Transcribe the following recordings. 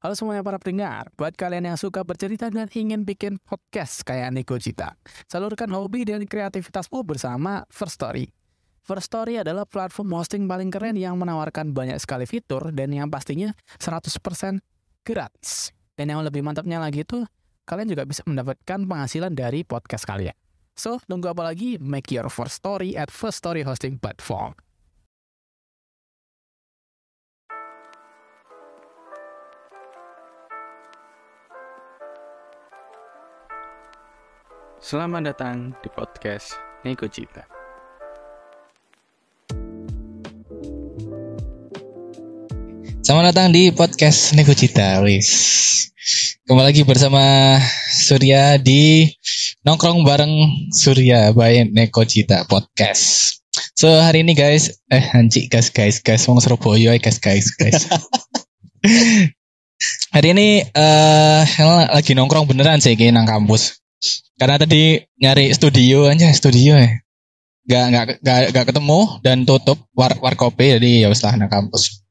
Halo semuanya para pendengar, buat kalian yang suka bercerita dan ingin bikin podcast kayak Niko Cita, salurkan hobi dan kreativitasmu bersama First Story. First Story adalah platform hosting paling keren yang menawarkan banyak sekali fitur dan yang pastinya 100% gratis. Dan yang lebih mantapnya lagi itu, kalian juga bisa mendapatkan penghasilan dari podcast kalian. So, tunggu apa lagi? Make your first story at First Story Hosting Platform. Selamat datang di podcast Nego Cita. Selamat datang di podcast Nego Cita, wis. Kembali lagi bersama Surya di nongkrong bareng Surya by Neko Cita podcast. So hari ini guys, eh anjing guys guys guys mau Surabaya ya guys guys guys. hari ini eh lagi nongkrong beneran sih kayak nang kampus. Karena tadi nyari studio aja studio ya. Gak, gak, gak, gak ketemu dan tutup war, warkopi jadi ya wis lah nang kampus.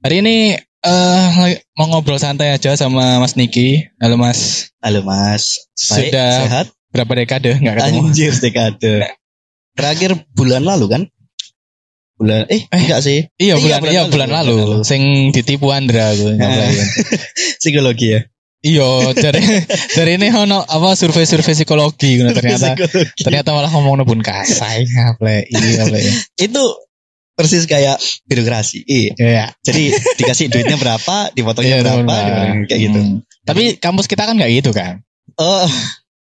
Hari ini eh mau ngobrol santai aja sama Mas Niki. Halo Mas. Halo Mas. Baik, Sudah sehat? berapa dekade nggak ketemu? Anjir dekade. Terakhir bulan lalu kan? Bulan eh, enggak sih. Iya Iya, bulan bulan iya lalu, bulan bulan lalu. Sing ditipu Andra aku. Psikologi ya. Iya dari dari ini ono apa survei-survei psikologi gitu, ternyata Psikologi. ternyata malah ngomong nebun kasai ngapain iya ngapain. Itu persis kayak birokrasi. Iya. Iya. Jadi dikasih duitnya berapa, dipotongnya Iya, berapa, benar. dipotong kayak gitu. Hmm. Tapi kampus kita kan nggak gitu kan? Oh,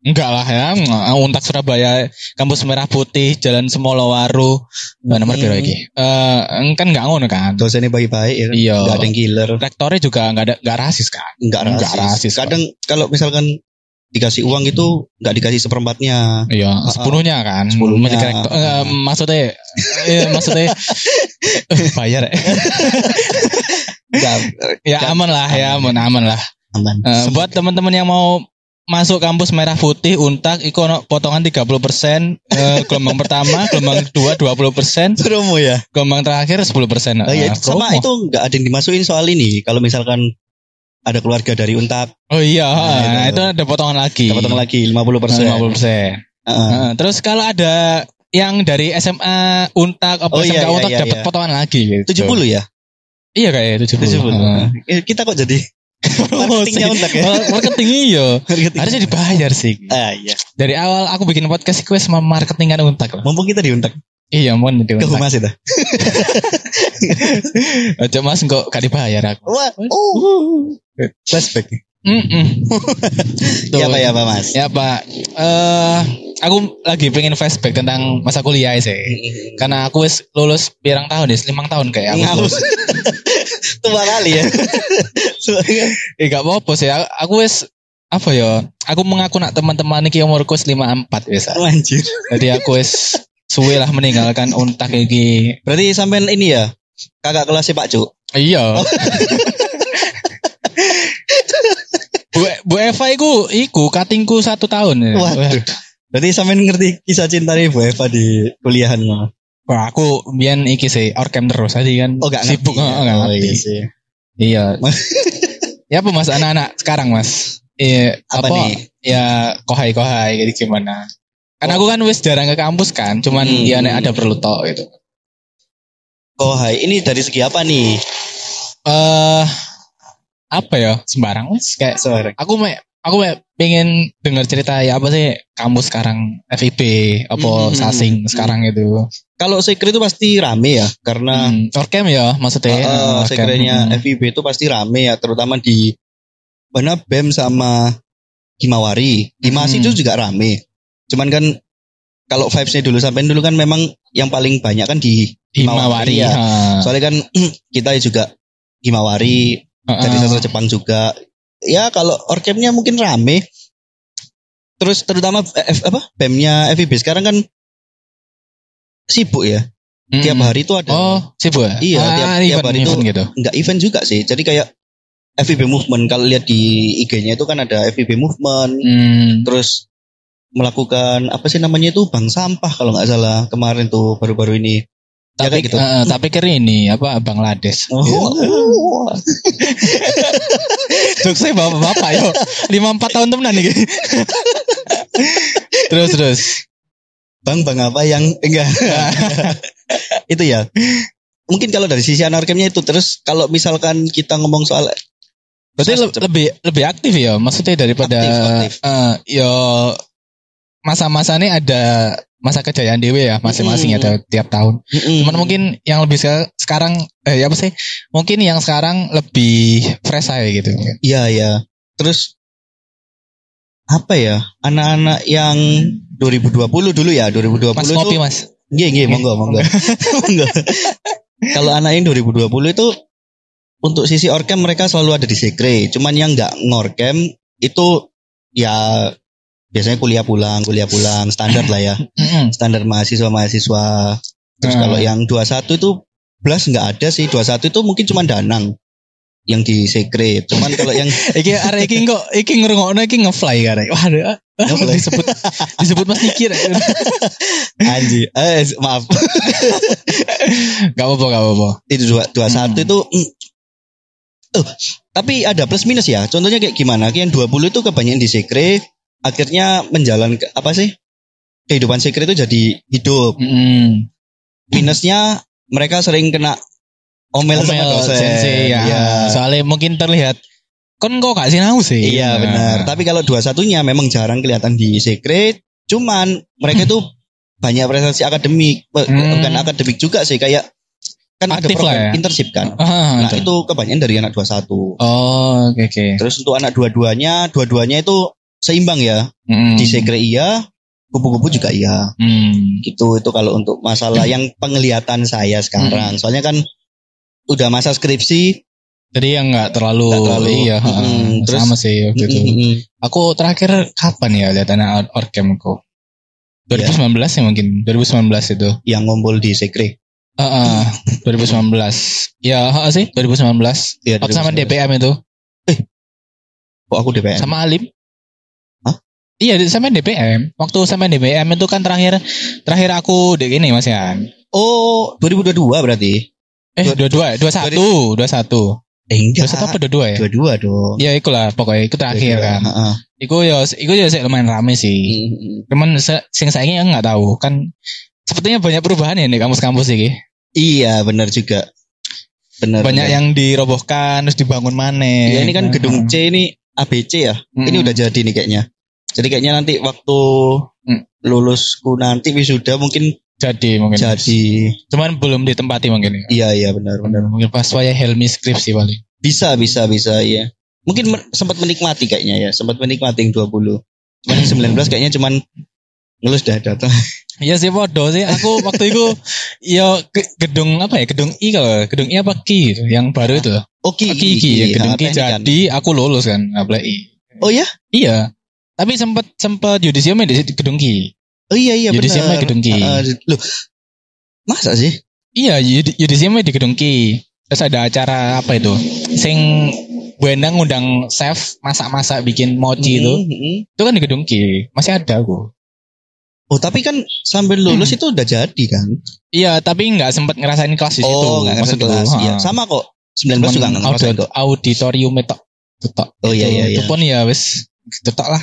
Enggak lah ya, Untak Surabaya, kampus Merah Putih, Jalan Semolowaru, hmm. nomor piro iki? Eh kan nggak ngono kan? dosennya baik-baik ya. Iya. Enggak ada yang killer, Rektornya juga nggak ada nggak rasis kan? enggak rasis. Nggak rasis, kok. Kadang kalau misalkan dikasih uang itu enggak dikasih seperempatnya. Iya, sepenuhnya kan. Sepuluhnya. Masih korek- eh, maksudnya, eh, maksudnya eh, bayar ya. Enggak ya aman lah ya, aman aman lah. aman. Eh, buat teman-teman yang mau masuk kampus merah putih untak iku ono potongan 30% eh, gelombang pertama, gelombang kedua 20%, promo ya. gelombang terakhir 10%. Oh iya, Eh, sama itu nggak ada yang dimasukin soal ini. Kalau misalkan ada keluarga dari Untak, Oh iya, Nah, nah, itu. itu ada potongan lagi. kita potong lagi 50 persen. 50%. Heeh, terus kalau ada yang dari SMA Untak apa Oh, SMK iya, iya, Untak iya, dapat iya. potongan lagi gitu. 70 ya? Iya kayak 70. 70. Heeh. Eh, Kita kok jadi marketingnya Untak ya? Oh, marketing iya. Harusnya dibayar sih. Ah iya. Dari awal aku bikin podcast iku wis marketingan untak lah. Mumpung kita di Untak. Iya, mohon di Ke humas itu. Aja Mas kok gak dibayar aku. Wah, oh. Flashback. Mm Ya apa ya Pak Mas? Ya Pak, eh aku lagi pengen flashback tentang masa kuliah sih. Karena aku wis lulus pirang tahun ya, limang tahun kayak aku. Ngaus. lulus. Tua kali ya. Eh gak apa-apa sih, aku, wis apa ya? Aku mengaku nak teman-teman iki umurku wis 54 wis. Anjir. Jadi aku wis suwe lah meninggalkan untak iki. Berarti sampean ini ya kakak kelasnya Pak Cuk. Iya. Bu, Eva iku iku katingku satu tahun ya. Waduh. Berarti sampean ngerti kisah cinta Bu Eva di kuliahan ngono. Wah, aku biyen iki sih orkem terus tadi kan. Oh gak sibuk ngerti. oh, gak Oh, ngerti. iya sih. Iya. ya apa Mas anak-anak sekarang Mas? Eh Apa apa, nih? ya kohai-kohai gitu gimana? Kan aku kan wis jarang ke kampus kan, cuman Hmm. ya nek ada perlu tok gitu. Oh hai, ini dari segi apa nih? Eh apa ya? Sembarang wis kayak Sorry. aku me aku me pengen dengar cerita ya apa sih kamu sekarang FIB apa Hmm. sasing sekarang itu Kalau sekre itu pasti rame ya, karena hmm. orkem ya maksudnya uh, orkem. sekrenya Hmm. FIB itu pasti rame ya, terutama di mana BEM sama Himawari. Himasi Hmm. itu juga rame. Cuman kan kalau vibesnya dulu sampai dulu kan memang yang paling banyak kan di Himawari ya. ha. Soalnya kan kita juga Himawari dari Heeh. sastra Jepang juga. Ya kalau orkemnya mungkin rame. Terus terutama F, apa BEM-nya FIB sekarang kan sibuk ya. Hmm. Tiap hari itu ada oh sibuk ya? Iya, ah, tiap- tiap event, hari itu- gitu nggak event juga sih. Jadi kayak FIB Movement kalau lihat di IG-nya itu kan ada FIB Movement, hmm. terus melakukan apa sih namanya itu bank sampah kalau nggak salah kemarin tuh baru-baru ini. Ya tapi kayak gitu. eh, tapi kira ini apa Bangladesh Oh. Jokesnya bapak-bapak yo. Lima empat tahun temenan nih. terus terus. Bang, bang apa yang enggak? itu ya. Mungkin kalau dari sisi anorkemnya itu terus kalau misalkan kita ngomong soal Berarti le- lebih lebih aktif ya, maksudnya daripada Aktif, aktif. eh, yo masa-masa ini ada masa kejayaan dewe ya masing-masing Mm. ada tiap tahun. Mm-mm. Cuman mungkin yang lebih se- sekarang eh ya apa sih? Mungkin yang sekarang lebih fresh aja gitu. Iya ya. Terus apa ya? Anak-anak yang 2020 dulu ya, 2020 Mas ngopi mas. Iya, iya, monggo, monggo. monggo. Kalau anak yang 2020 itu untuk sisi orkem mereka selalu ada di sekre. Cuman yang nggak ngorkem itu ya biasanya kuliah pulang, kuliah pulang, standar lah ya. Standar mahasiswa-mahasiswa. Terus Hmm. kalau yang 21 itu belas nggak ada sih. 21 itu mungkin cuma danang yang di sekre. Cuman kalau yang Iki arek iki kok iki ngrungokno iki ngefly karek. Waduh. Disebut disebut Mas Niki rek. Anji, eh maaf. Gak apa-apa, gak apa-apa. itu dua dua satu Hmm. itu mm, tuh tapi ada plus minus ya contohnya kayak gimana yang 20 itu kebanyakan di sekre akhirnya menjalankan apa sih kehidupan sekre itu jadi hidup Mm-mm. minusnya mereka sering kena omel, sama Omel dosen sensei, ya. Iya. Soalnya mungkin terlihat kon kok gak sinau sih. Iya, Nah. benar tapi kalau dua satunya memang jarang kelihatan di sekre cuman mereka itu banyak prestasi akademik Hmm. bukan akademik juga sih kayak kan ada Aktif lah program ya. internship kan Ah, nah betul. itu kebanyakan dari anak 21 Oh, oke oke. Terus untuk anak dua-duanya, dua-duanya itu seimbang ya. Mm. Di sekre iya, kupu-kupu juga iya. Mm. Gitu itu kalau untuk masalah yang penglihatan saya sekarang. Soalnya kan udah masa skripsi. Jadi yang nggak terlalu, terlalu. iya, Mm-mm. heeh. Terus- sama sih waktu itu. Mm-mm. Aku terakhir kapan ya lihat anak or- orkem kok? Iya. 2019 ya mungkin, 2019 itu. Yang ngumpul di sekre. Heeh, 2019. Ya, heeh sih, 2019. Iya, Waktu sama 2019. DPM itu, Kok aku DPM? sama Alim. Iya, sama DPM. Waktu sama DPM itu kan terakhir terakhir aku di gini Mas Yan. Oh, 2022 berarti. Eh, Dua- dua dua, dua satu, dua satu, Eh dua enggak. satu apa dua dua ya? Dua-dua dong. Ya, ikulah pokoknya itu terakhir Dua-dua. kan. Heeh. Iku ya, iku ya sih lumayan rame sih. Mm-mm. Cuman se- sing saya nggak tahu kan. Sepertinya banyak perubahan ya nih kampus-kampus ini. Iya, benar juga. Benar. Banyak benar. yang dirobohkan terus dibangun mana. Iya, ini kan gedung C ini ABC ya. Ini udah jadi nih kayaknya. Jadi kayaknya nanti waktu Hmm. lulusku nanti wisuda mungkin jadi mungkin. jadi Cuman belum ditempati mungkin. ya. iya iya benar benar. Mungkin pas saya Helmi skripsi paling. Bisa bisa bisa iya. Mungkin men- sempat menikmati kayaknya ya, sempat menikmati yang 20. Cuman yang 19 kayaknya cuman ngelus dah datang. Iya sih podo sih. Aku waktu itu ya gedung apa ya? Gedung I kalau gedung I apa Ki gitu, yang baru itu. Oke, Ki Ki ya, gedung Ki kan. jadi aku lulus kan apply I. Oh ya? Iya. Tapi sempat sempat yudisium di gedung Ki. Oh iya iya Jadi benar. siapa gedung Ki? Ah, loh. Masa sih? Iya, yudi- yudisium di gedung Ki. Terus ada acara apa itu? Sing Buendang ngundang chef masak-masak bikin mochi itu. Mm, mm. Itu kan di gedung Ki. Masih ada aku. Oh, tapi kan sambil lulus itu udah jadi kan? Iya, tapi nggak sempat ngerasain kelas di situ. Oh, enggak ngerti maksudku. kelas. Iya, sama kok. 19 juga enggak ngerasain Audit- kok. auditorium itu. Oh iya Itu- iya iya. Itu pun ya wis itu tok lah.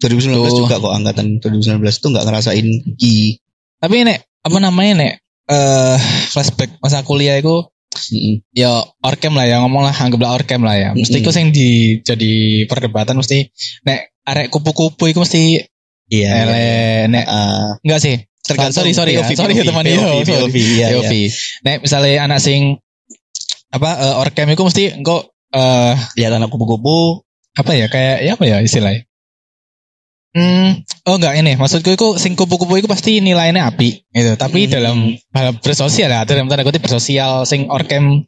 2019 Tuh. juga kok angkatan 2019 itu nggak ngerasain ki. Tapi nek apa namanya nek eh flashback masa kuliah itu Mm-mm. ya orkem lah ya ngomong lah anggaplah orkem lah ya. Mesti sing di jadi perdebatan mesti nek arek kupu-kupu itu mesti Iya. iya. ele nek Ah, enggak sih. tergantung sorry sorry ya, POV, sorry ya teman POV, yo. POV, sorry. iya, iya. Nek misalnya anak sing apa eh, orkem itu mesti engko eh Lihat anak kupu-kupu. apa ya kayak ya apa ya istilahnya Hmm, oh enggak ini maksudku itu sing kupu-kupu itu pasti nilainya api gitu. Tapi Hmm. dalam hal bersosial ya, dalam tanda kutip bersosial sing orkem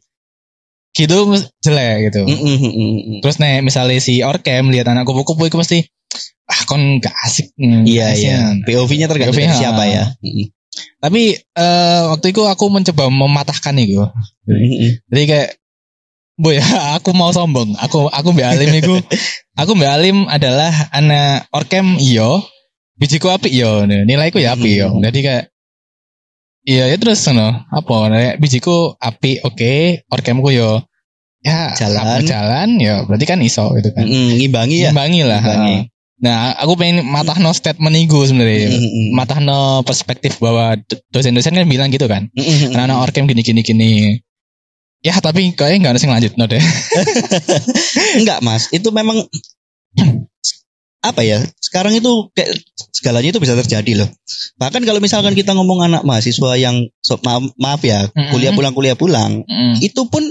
gitu jelek gitu. Mm-mm, mm-mm, mm-mm. Terus nih misalnya si orkem lihat anak kupu-kupu itu pasti ah kon gak asik. hmm, Iya kasihan." iya. POV-nya tergantung POV, dari siapa ya. Mm-mm. Tapi eh waktu itu aku mencoba mematahkan itu. Jadi kayak Bu ya, aku mau sombong. Aku aku Mbak Alim itu, aku Mbak Alim adalah anak orkem iyo, bijiku api iyo, nilaiku ya api iyo. Hmm. Jadi kayak Iya ya terus no apa nek bijiku api oke orkemku yo ya Jalan. jalan ya berarti kan iso gitu kan. Mm, ngimbangi ya. Imbangi lah. Nah, aku pengen matahno statement iku sebenarnya. Mm, mm, Matahno perspektif bahwa do- dosen-dosen kan bilang gitu kan. mm, mm, mm. Anak-anak orkem gini gini gini. Ya tapi kayaknya nggak ada yang lanjut no deh. Enggak mas, itu memang apa ya? Sekarang itu kayak segalanya itu bisa terjadi loh. Bahkan kalau misalkan kita ngomong anak mahasiswa yang so, maaf, maaf ya, kuliah pulang kuliah pulang, Mm. itu pun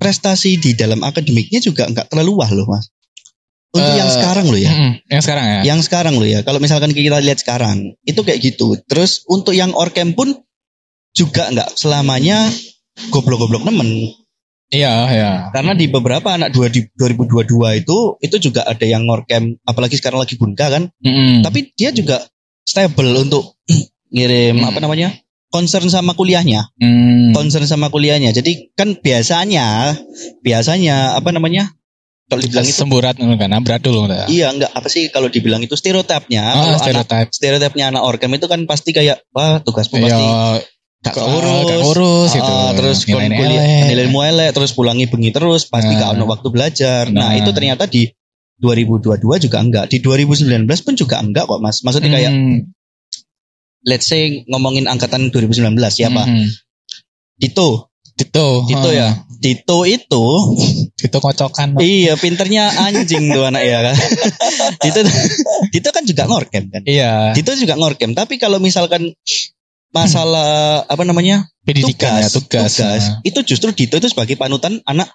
prestasi di dalam akademiknya juga enggak terlalu wah loh mas. Untuk Eh, yang sekarang loh ya. Mm-mm. Yang sekarang ya. Yang sekarang loh ya. Kalau misalkan kita lihat sekarang, itu kayak gitu. Terus untuk yang orkem pun juga enggak selamanya goblok-goblok nemen. Iya, iya. Karena di beberapa anak dua di 2022 itu itu juga ada yang ngorkem apalagi sekarang lagi bunka kan. Mm-mm. Tapi dia juga stable untuk ngirim Hmm. apa namanya? concern sama kuliahnya, Mm. concern sama kuliahnya. Jadi kan biasanya biasanya apa namanya? Kalau dibilang itu semburat kan, abrat dulu udah. iya enggak apa sih kalau dibilang itu stereotipnya. Ah, kalau anak stereotip. stereotipnya anak orkem itu kan pasti kayak wah tugasmu pasti Iya, gak Gak urus, gak urus gitu. Ah, terus Nilainya kuliah elek. nilaimu elek terus pulangi bengi terus pasti Nah. gak ono waktu belajar. Nah, Nah. itu ternyata di 2022 juga enggak. Di 2019 pun juga enggak kok Mas. Maksudnya kayak Mm. let's say ngomongin angkatan 2019 siapa? Mm-mm. Dito. Dito. Dito ah. ya. Dito itu Dito kocokan. iya pinternya anjing tuh anak ya kan. Dito Dito kan juga ngorkem kan. Iya. Dito juga ngorkem, tapi kalau misalkan masalah apa namanya? Pendidikan ya, tugas, tugas. ah. itu justru Dito itu sebagai panutan anak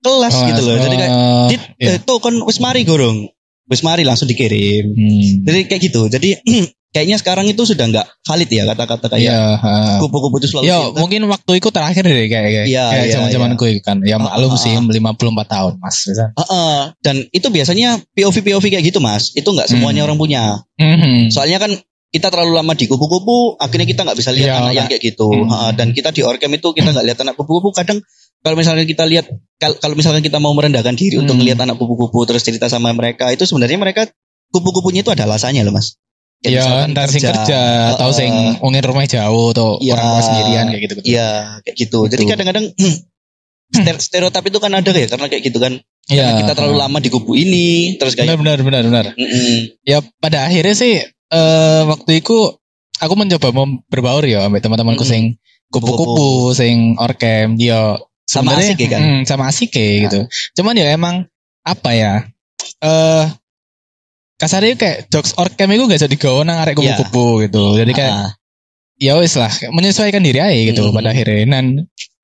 kelas gitu loh. Jadi kayak Oh, Dit, iya. tuh kan wis mari gorong. Wis mari langsung dikirim. Hmm. Jadi kayak gitu. Jadi kayaknya sekarang itu sudah nggak valid ya kata-kata kayak Iya. ah. kupu-kupu itu selalu Ya mungkin waktu itu terakhir deh kayak kayak Iya, kayak iya, zaman zamanku itu kan. Ya Ah, maklum ah, sih ah. 54 tahun mas. Bisa. Heeh. dan itu biasanya POV POV kayak gitu mas. Itu nggak semuanya Hmm. orang punya. Mhm. Soalnya kan kita terlalu lama di kupu-kupu, akhirnya kita nggak bisa lihat Iya, anak yang Kak. kayak gitu. Hmm. Dan kita di orkem itu kita nggak lihat anak kupu-kupu. Kadang kalau misalnya kita lihat kal- kalau misalkan kita mau merendahkan diri untuk Hmm. melihat anak kupu-kupu terus cerita sama mereka, itu sebenarnya mereka kupu-kupunya itu ada alasannya loh mas. Iya, misalkan ntar sing kerja atau Heeh. sing ungin rumah jauh atau Iya. orang tua sendirian kayak gitu. Iya, kayak gitu. Jadi Gitu. kadang-kadang ster- stereotip itu kan ada ya karena kayak gitu kan. Iya. Kita terlalu lama di kubu ini, terus Benar kayak benar benar benar. Mm-mm. Ya pada akhirnya sih eh waktu itu aku mencoba mau berbaur ya sama teman-temanku sing kupu-kupu, sing orkem, dia Sama asik ya kan? Mm, sama asik ya gitu. Cuman ya emang apa ya? Eh kasarnya kayak jokes orkem itu gak jadi gawe nang arek Iya. kupu-kupu gitu. Jadi kayak Ah, ya wis lah menyesuaikan diri aja gitu pada akhirnya. Dan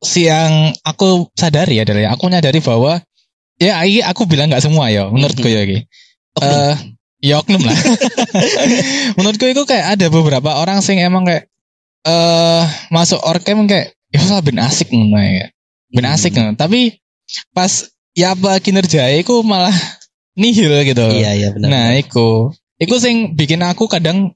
si yang aku sadari adalah aku nyadari bahwa ya aku bilang nggak semua ya menurutku ya. Oknum. Ya oknum lah. menurutku itu kayak ada beberapa orang sing emang kayak eh masuk orkem kayak ya lah ben asik ngono ya. Ben Hmm. asik ngono. Tapi pas ya apa kinerja itu malah nihil gitu. Iya, iya benar. Nah, iku. Iku sing bikin aku kadang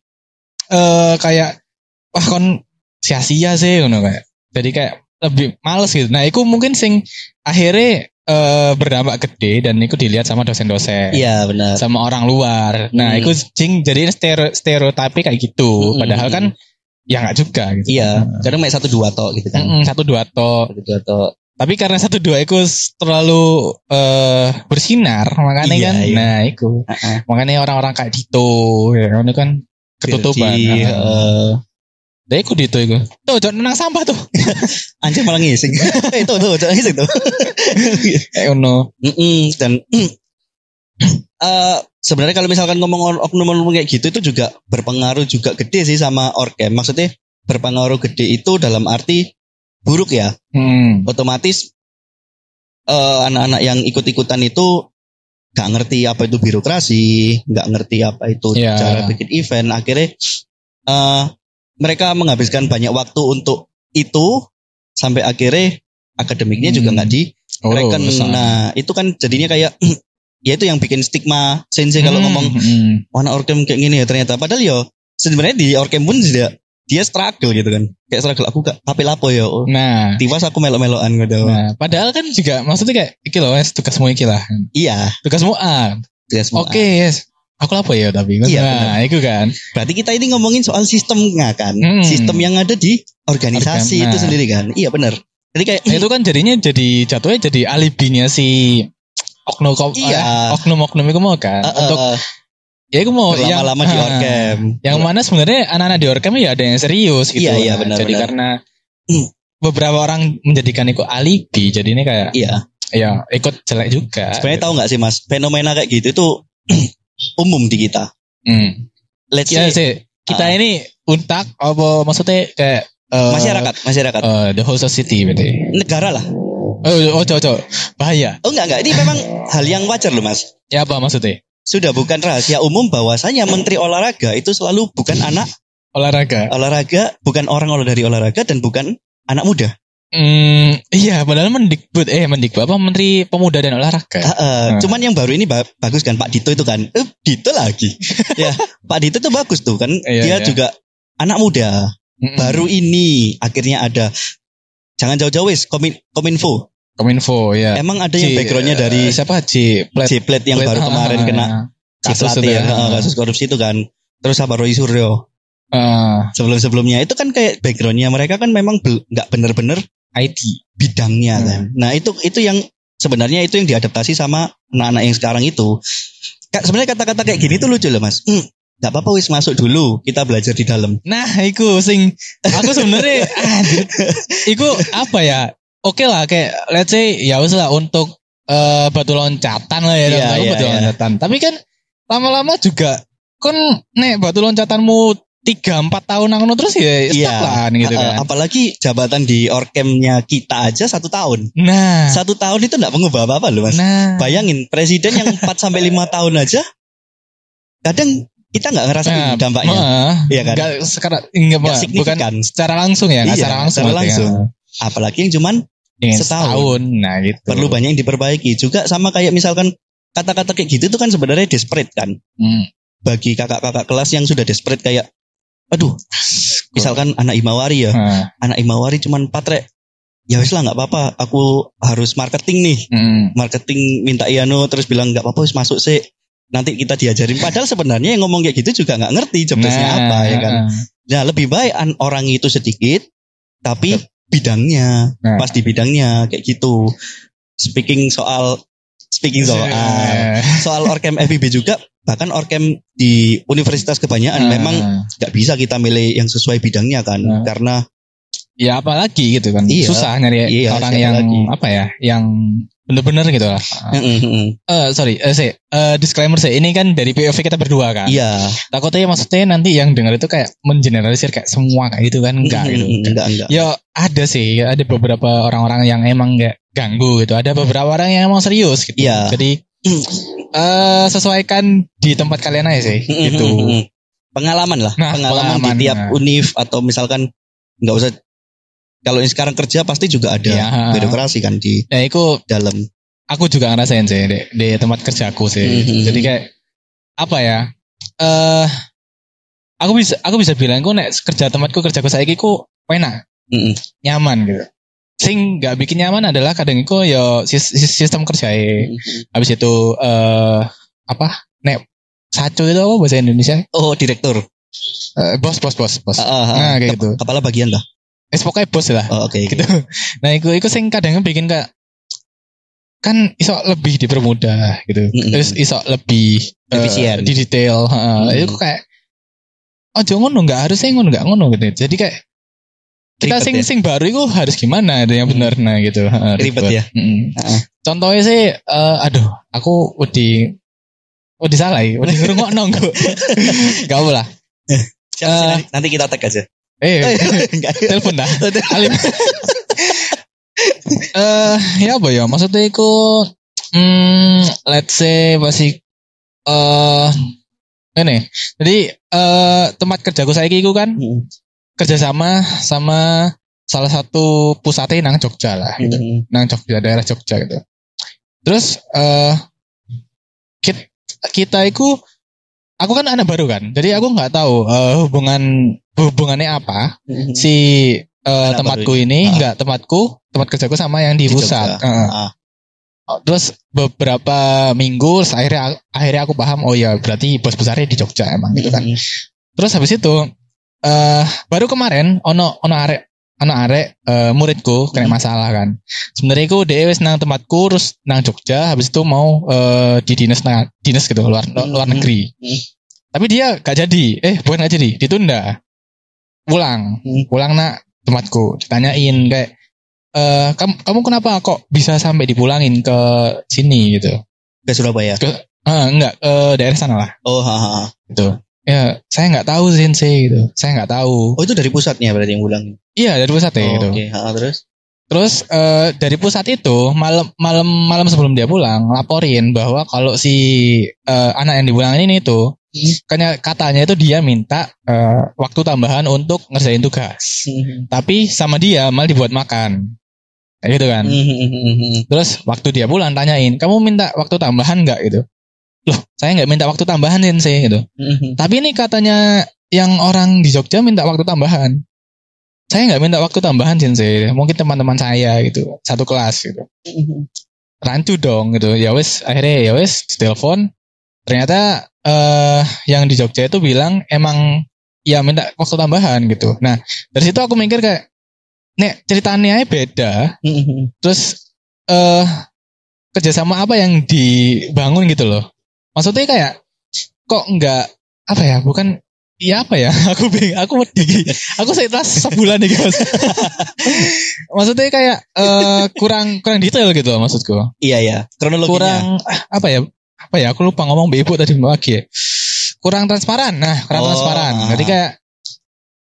eh kayak wah kon sia-sia sih ngono kayak. Jadi kayak lebih males gitu. Nah, iku mungkin sing akhirnya eh berdampak gede dan iku dilihat sama dosen-dosen. Iya, benar. Sama orang luar. Nah, Hmm. iku sing jadi stereo stereotipe kayak gitu. Hmm, Padahal hmm, kan ya nggak juga gitu. Iya, kadang main satu dua tok gitu kan. Mm-mm, satu dua to. Satu dua tok. Tapi karena satu dua iku terlalu eh bersinar makanya Iya, kan. iya. Nah, iku. Heeh. Makanya orang-orang kayak Dito, ya kan itu ketutupan. Virgi, Nah, eh, Dia ikut itu. Tuh, jangan nenang sampah tuh. anjing malah ngising. Eh, Itu tuh, jangan ngising tuh. Eh, ono. Mm-mm, dan eh sebenarnya kalau misalkan ngomong oknum-oknum kayak gitu itu juga berpengaruh juga gede sih sama orkem. Maksudnya berpengaruh gede itu dalam arti buruk ya. Hmm. Otomatis eh, anak-anak yang ikut-ikutan itu nggak ngerti apa itu birokrasi, nggak ngerti apa itu Iya. cara bikin event. Akhirnya eh, mereka menghabiskan banyak waktu untuk itu sampai akhirnya akademiknya juga Hmm. nggak di Oh, Reckon. Nah, itu kan jadinya kayak ya itu yang bikin stigma sensei kalau Hmm, ngomong hmm. warna orkem kayak gini ya ternyata padahal yo sebenarnya di orkem pun dia dia struggle gitu kan. Kayak struggle aku gak tapi lapo ya. Oh, Nah, tiwas aku melok-melokan gitu. nah, padahal kan juga maksudnya kayak iki loh, tugasmu iki lah. Iya, Tugasmu A. semua. Oke, yes. Aku apa ya tapi Iya, nah, itu kan. Berarti kita ini ngomongin soal sistemnya kan. Hmm. Sistem yang ada di organisasi Organ- itu nah. sendiri kan. Iya benar. Jadi kayak Nah, itu kan jadinya jadi jatuhnya jadi alibinya si oknum Iya. oknum oknum itu mau kan eh, eh, untuk eh, ya itu mau yang berlama-lama di orkem. yang mana sebenarnya anak-anak di orkem ya ada yang serius gitu Iya, iya, Nah, benar, jadi benar. karena Hmm. beberapa orang menjadikan itu alibi jadi ini kayak Iya. ya ikut jelek juga Sebenarnya tahu nggak sih Mas, fenomena kayak gitu itu umum di kita. Hmm. Let's ya say sih kita Ah. ini untak apa maksudnya kayak eh, masyarakat, masyarakat. eh, the whole society berarti Negara lah. oh oh cocok bahaya Oh enggak enggak, ini memang hal yang wajar loh Mas. ya apa maksudnya Sudah bukan rahasia umum bahwasanya menteri olahraga itu selalu bukan anak olahraga olahraga, bukan orang dari olahraga dan bukan anak muda. Hmm, iya, padahal mendikbud, eh mendikbud apa Menteri Pemuda dan Olahraga. Ah, ah. Hmm. Cuman yang baru ini ba- bagus kan Pak Dito itu kan. Eh, Dito lagi. ya, Pak Dito tuh bagus tuh kan. Iya, Dia iya. juga anak muda. Mm-mm. Baru ini akhirnya ada jangan jauh-jauh wis komin, kominfo. Kominfo ya. Emang ada yang backgroundnya dari eh, siapa Ci Plet Jeplet yang baru kemarin ah, kena kasus Ciplate itu ya, ah, kasus korupsi itu kan. Terus apa Roy Suryo Ah, sebelum-sebelumnya itu kan kayak backgroundnya mereka kan memang nggak bener-bener IT. bidangnya Hmm. kan. Nah itu itu yang sebenarnya itu yang diadaptasi sama anak-anak yang sekarang itu. Sebenarnya kata-kata kayak gini tuh lucu loh mas. Hmm, nggak apa-apa wis masuk dulu kita belajar di dalam. Nah, iku sing aku sebenarnya anjir. Iku apa ya? Oke lah kayak let's say ya wis lah untuk eh, batu loncatan lah ya, contohnya iya, batu iya. loncatan. Tapi kan lama-lama juga kan nek batu loncatanmu tiga empat tahun ngono terus ya Iya. stop lah gitu Uh, uh, kan. apalagi jabatan di orkemnya kita aja satu tahun. Nah, Satu tahun itu nggak mengubah apa-apa loh mas. nah. Bayangin presiden yang 4 sampai lima tahun aja, kadang kita nggak ngerasain Nah, dampaknya. Iya kan? Nggak sekarang enggak, Nggak bukan signifikan. secara langsung ya, Iya, secara langsung. secara ya. langsung. Apalagi yang cuman Yang Setahun. setahun. Nah, gitu. perlu banyak yang diperbaiki. Juga sama kayak misalkan kata-kata kayak gitu itu kan sebenarnya desperate kan. Hmm. bagi kakak-kakak kelas yang sudah desperate kayak aduh misalkan anak Imawari ya. Nah, anak Imawari cuman patre ya wis lah nggak apa-apa. Aku harus marketing nih. Hmm. marketing minta Iano terus bilang nggak apa-apa wis masuk sih nanti kita diajarin. Padahal sebenarnya yang ngomong kayak gitu juga nggak ngerti jobdesknya Nah, apa ya kan? Nah lebih baik an- orang itu sedikit tapi bidangnya. Nah. pas di bidangnya kayak gitu. Speaking soal speaking soal Eh, soal orkem FIB juga bahkan orkem di universitas kebanyakan nah. memang nggak bisa kita milih yang sesuai bidangnya kan Nah. karena ya apalagi gitu kan. Iya. Susah nyari Iya, orang yang lagi? apa ya, yang bener-bener gitu lah. Mm, mm, mm. Eh sorry, eh sih, eh, disclaimer sih, ini kan dari POV kita berdua kan. iya Takutnya maksudnya nanti yang dengar itu kayak mengeneralisir kayak semua kayak gitu kan, enggak gitu. enggak enggak Ya ada sih, ada beberapa orang-orang yang emang nggak ganggu gitu. Ada beberapa orang yang emang serius gitu. Iya. Jadi eh sesuaikan di tempat kalian aja sih, mm, gitu. pengalaman lah Nah, pengalaman, pengalaman, di tiap nah. univ atau misalkan nggak usah kalau yang sekarang kerja pasti juga ada Iya. birokrasi kan di Ya itu dalam aku juga ngerasain sih di, di tempat kerjaku sih. Mhm. Jadi kayak apa ya? Eh aku bisa aku bisa bilang aku nek kerja tempatku kerjaku saya ku enak, Mm, mm. nyaman gitu. Sing nggak bikin nyaman adalah kadang itu ya sis- sis- sistem kerja Mm, Habis itu eh apa? Nek saco itu apa bahasa Indonesia? oh direktur Eh, bos bos bos bos. Ah, ah, ah. Nah, kayak Kep- gitu. kepala bagian lah Eh pokoknya bos lah. oh, oke Gitu. Nah, itu itu sing kadang bikin kayak kan iso lebih dipermudah gitu. Mm-mm. Terus iso lebih eh, Efisien. di detail. heeh. Mm. Itu kayak oh jangan ngono nggak harusnya ngono nggak ngono gitu. Jadi kayak kita Ribet sing ya? sing baru itu harus gimana ada yang benar nah gitu. heeh, Ribet ya? Mm. Heeh. Contohnya sih eh, aduh aku wedi wedi salah ya, wedi ngrungokno kok. Gak apa lah. Siapa sih Eh. nanti, nanti kita tag aja Eh, Enggak. telepon dah. Alim. Eh, ya apa ya? Maksudnya itu hmm, let's say masih eh ini. Jadi eh tempat kerjaku saya itu kan Mm, kerjasama sama salah satu pusatnya nang Jogja lah gitu. Nang Jogja daerah Jogja gitu. Terus eh kita, kita itu aku kan anak baru kan. Jadi aku nggak tahu eh, hubungan hubungannya apa mm. si eh, Anak tempatku baru ini Ah. enggak tempatku tempat kerjaku sama yang di, Di pusat. Jogja. Heeh. Ah. Terus beberapa minggu akhirnya akhirnya aku paham oh ya berarti bos besarnya di Jogja emang gitu kan. Mm, Terus habis itu eh baru kemarin ono ono arek anak arek eh, muridku kena Hmm. masalah kan. Sebenarnya iku dia wis nang tempatku terus nang Jogja habis itu mau eh, di dinas nang dinas gitu luar luar negeri. Tapi dia gak jadi. Eh, bukan gak jadi, ditunda. Pulang, Hmm. pulang nak tempatku. Ditanyain kayak eh kamu kamu kenapa kok bisa sampai dipulangin ke sini gitu. Ke Surabaya. Ah, enggak ke daerah sana lah Oh, ha, ha, gitu. Ya, saya nggak tahu sensei gitu. Saya nggak tahu. oh itu dari pusatnya berarti yang ulang. Iya, dari pusat ya Oh, gitu. Oke, ha, terus. Terus eh, dari pusat itu malam malam malam sebelum dia pulang laporin bahwa kalau si eh, anak yang dipulangin ini tuh Hmm. katanya itu dia minta eh, waktu tambahan untuk ngerjain tugas. Hmm. Tapi sama dia malah dibuat makan. Kayak gitu kan. Hmm, hmm, hmm, hmm. Terus waktu dia pulang tanyain, "Kamu minta waktu tambahan nggak?" gitu. Loh, saya nggak minta waktu tambahan sih gitu. Hmm, hmm. Tapi ini katanya yang orang di Jogja minta waktu tambahan. Saya nggak minta waktu tambahan sih, mungkin teman-teman saya gitu, satu kelas gitu. Hmm. Rancu dong gitu. Ya wes, akhirnya ya wes telepon. Ternyata eh yang di Jogja itu bilang emang ya minta waktu tambahan gitu. Nah dari situ aku mikir kayak, nek ceritanya beda. Hmm, hmm. Terus eh kerjasama apa yang dibangun gitu loh. Maksudnya kayak kok nggak apa ya? Bukan ya apa ya? Aku bingung. Aku wedi. Aku setelah sebulan nih guys. Maksudnya kayak eh kurang kurang detail gitu loh maksudku. Iya ya, kronologinya. Kurang apa ya? Apa ya? Aku lupa ngomong ibu tadi lagi ya. Kurang transparan. Nah, kurang Oh, transparan. ah. Jadi kayak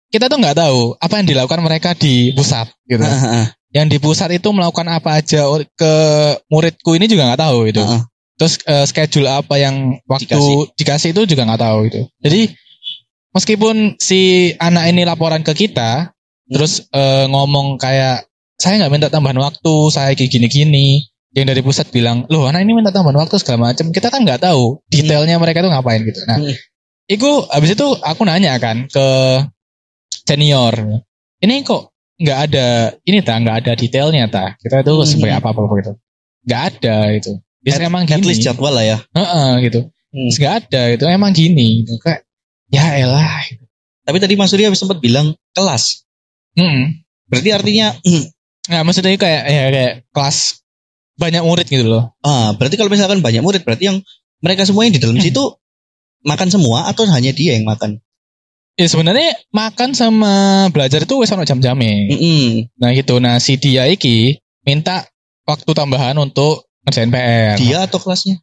kita tuh nggak tahu apa yang dilakukan mereka di pusat gitu. Ha, ha, ha. yang di pusat itu melakukan apa aja ke muridku ini juga nggak tahu itu. Ha, ha. Terus eh, schedule apa yang waktu Dikasih. dikasih. itu juga nggak tahu itu. Jadi meskipun si anak ini laporan ke kita, terus eh, ngomong kayak saya nggak minta tambahan waktu, saya kayak gini-gini. Yang dari pusat bilang, loh anak ini minta tambahan waktu segala macam. Kita kan nggak tahu detailnya mereka tuh ngapain gitu. Nah, Hmm. itu habis itu aku nanya kan ke senior, ini kok nggak ada ini tak nggak ada detailnya tak kita itu Hmm. sebagai apa apa gitu nggak ada itu bisa At- emang At gini least jadwal lah ya. Heeh, gitu Hmm. Nggak ada itu emang gini gitu. kayak ya elah Tapi tadi Mas Surya sempat bilang kelas. Mm-mm. Berarti artinya Nggak maksudnya kayak ya kayak kelas banyak murid gitu loh ah berarti kalau misalkan banyak murid berarti yang mereka semua yang di dalam Hmm. situ makan semua atau hanya dia yang makan? ya sebenarnya makan sama belajar itu wes ono jam-jamnya Mm-mm. nah gitu nah si dia iki minta waktu tambahan untuk ngerjain PR Dia atau kelasnya?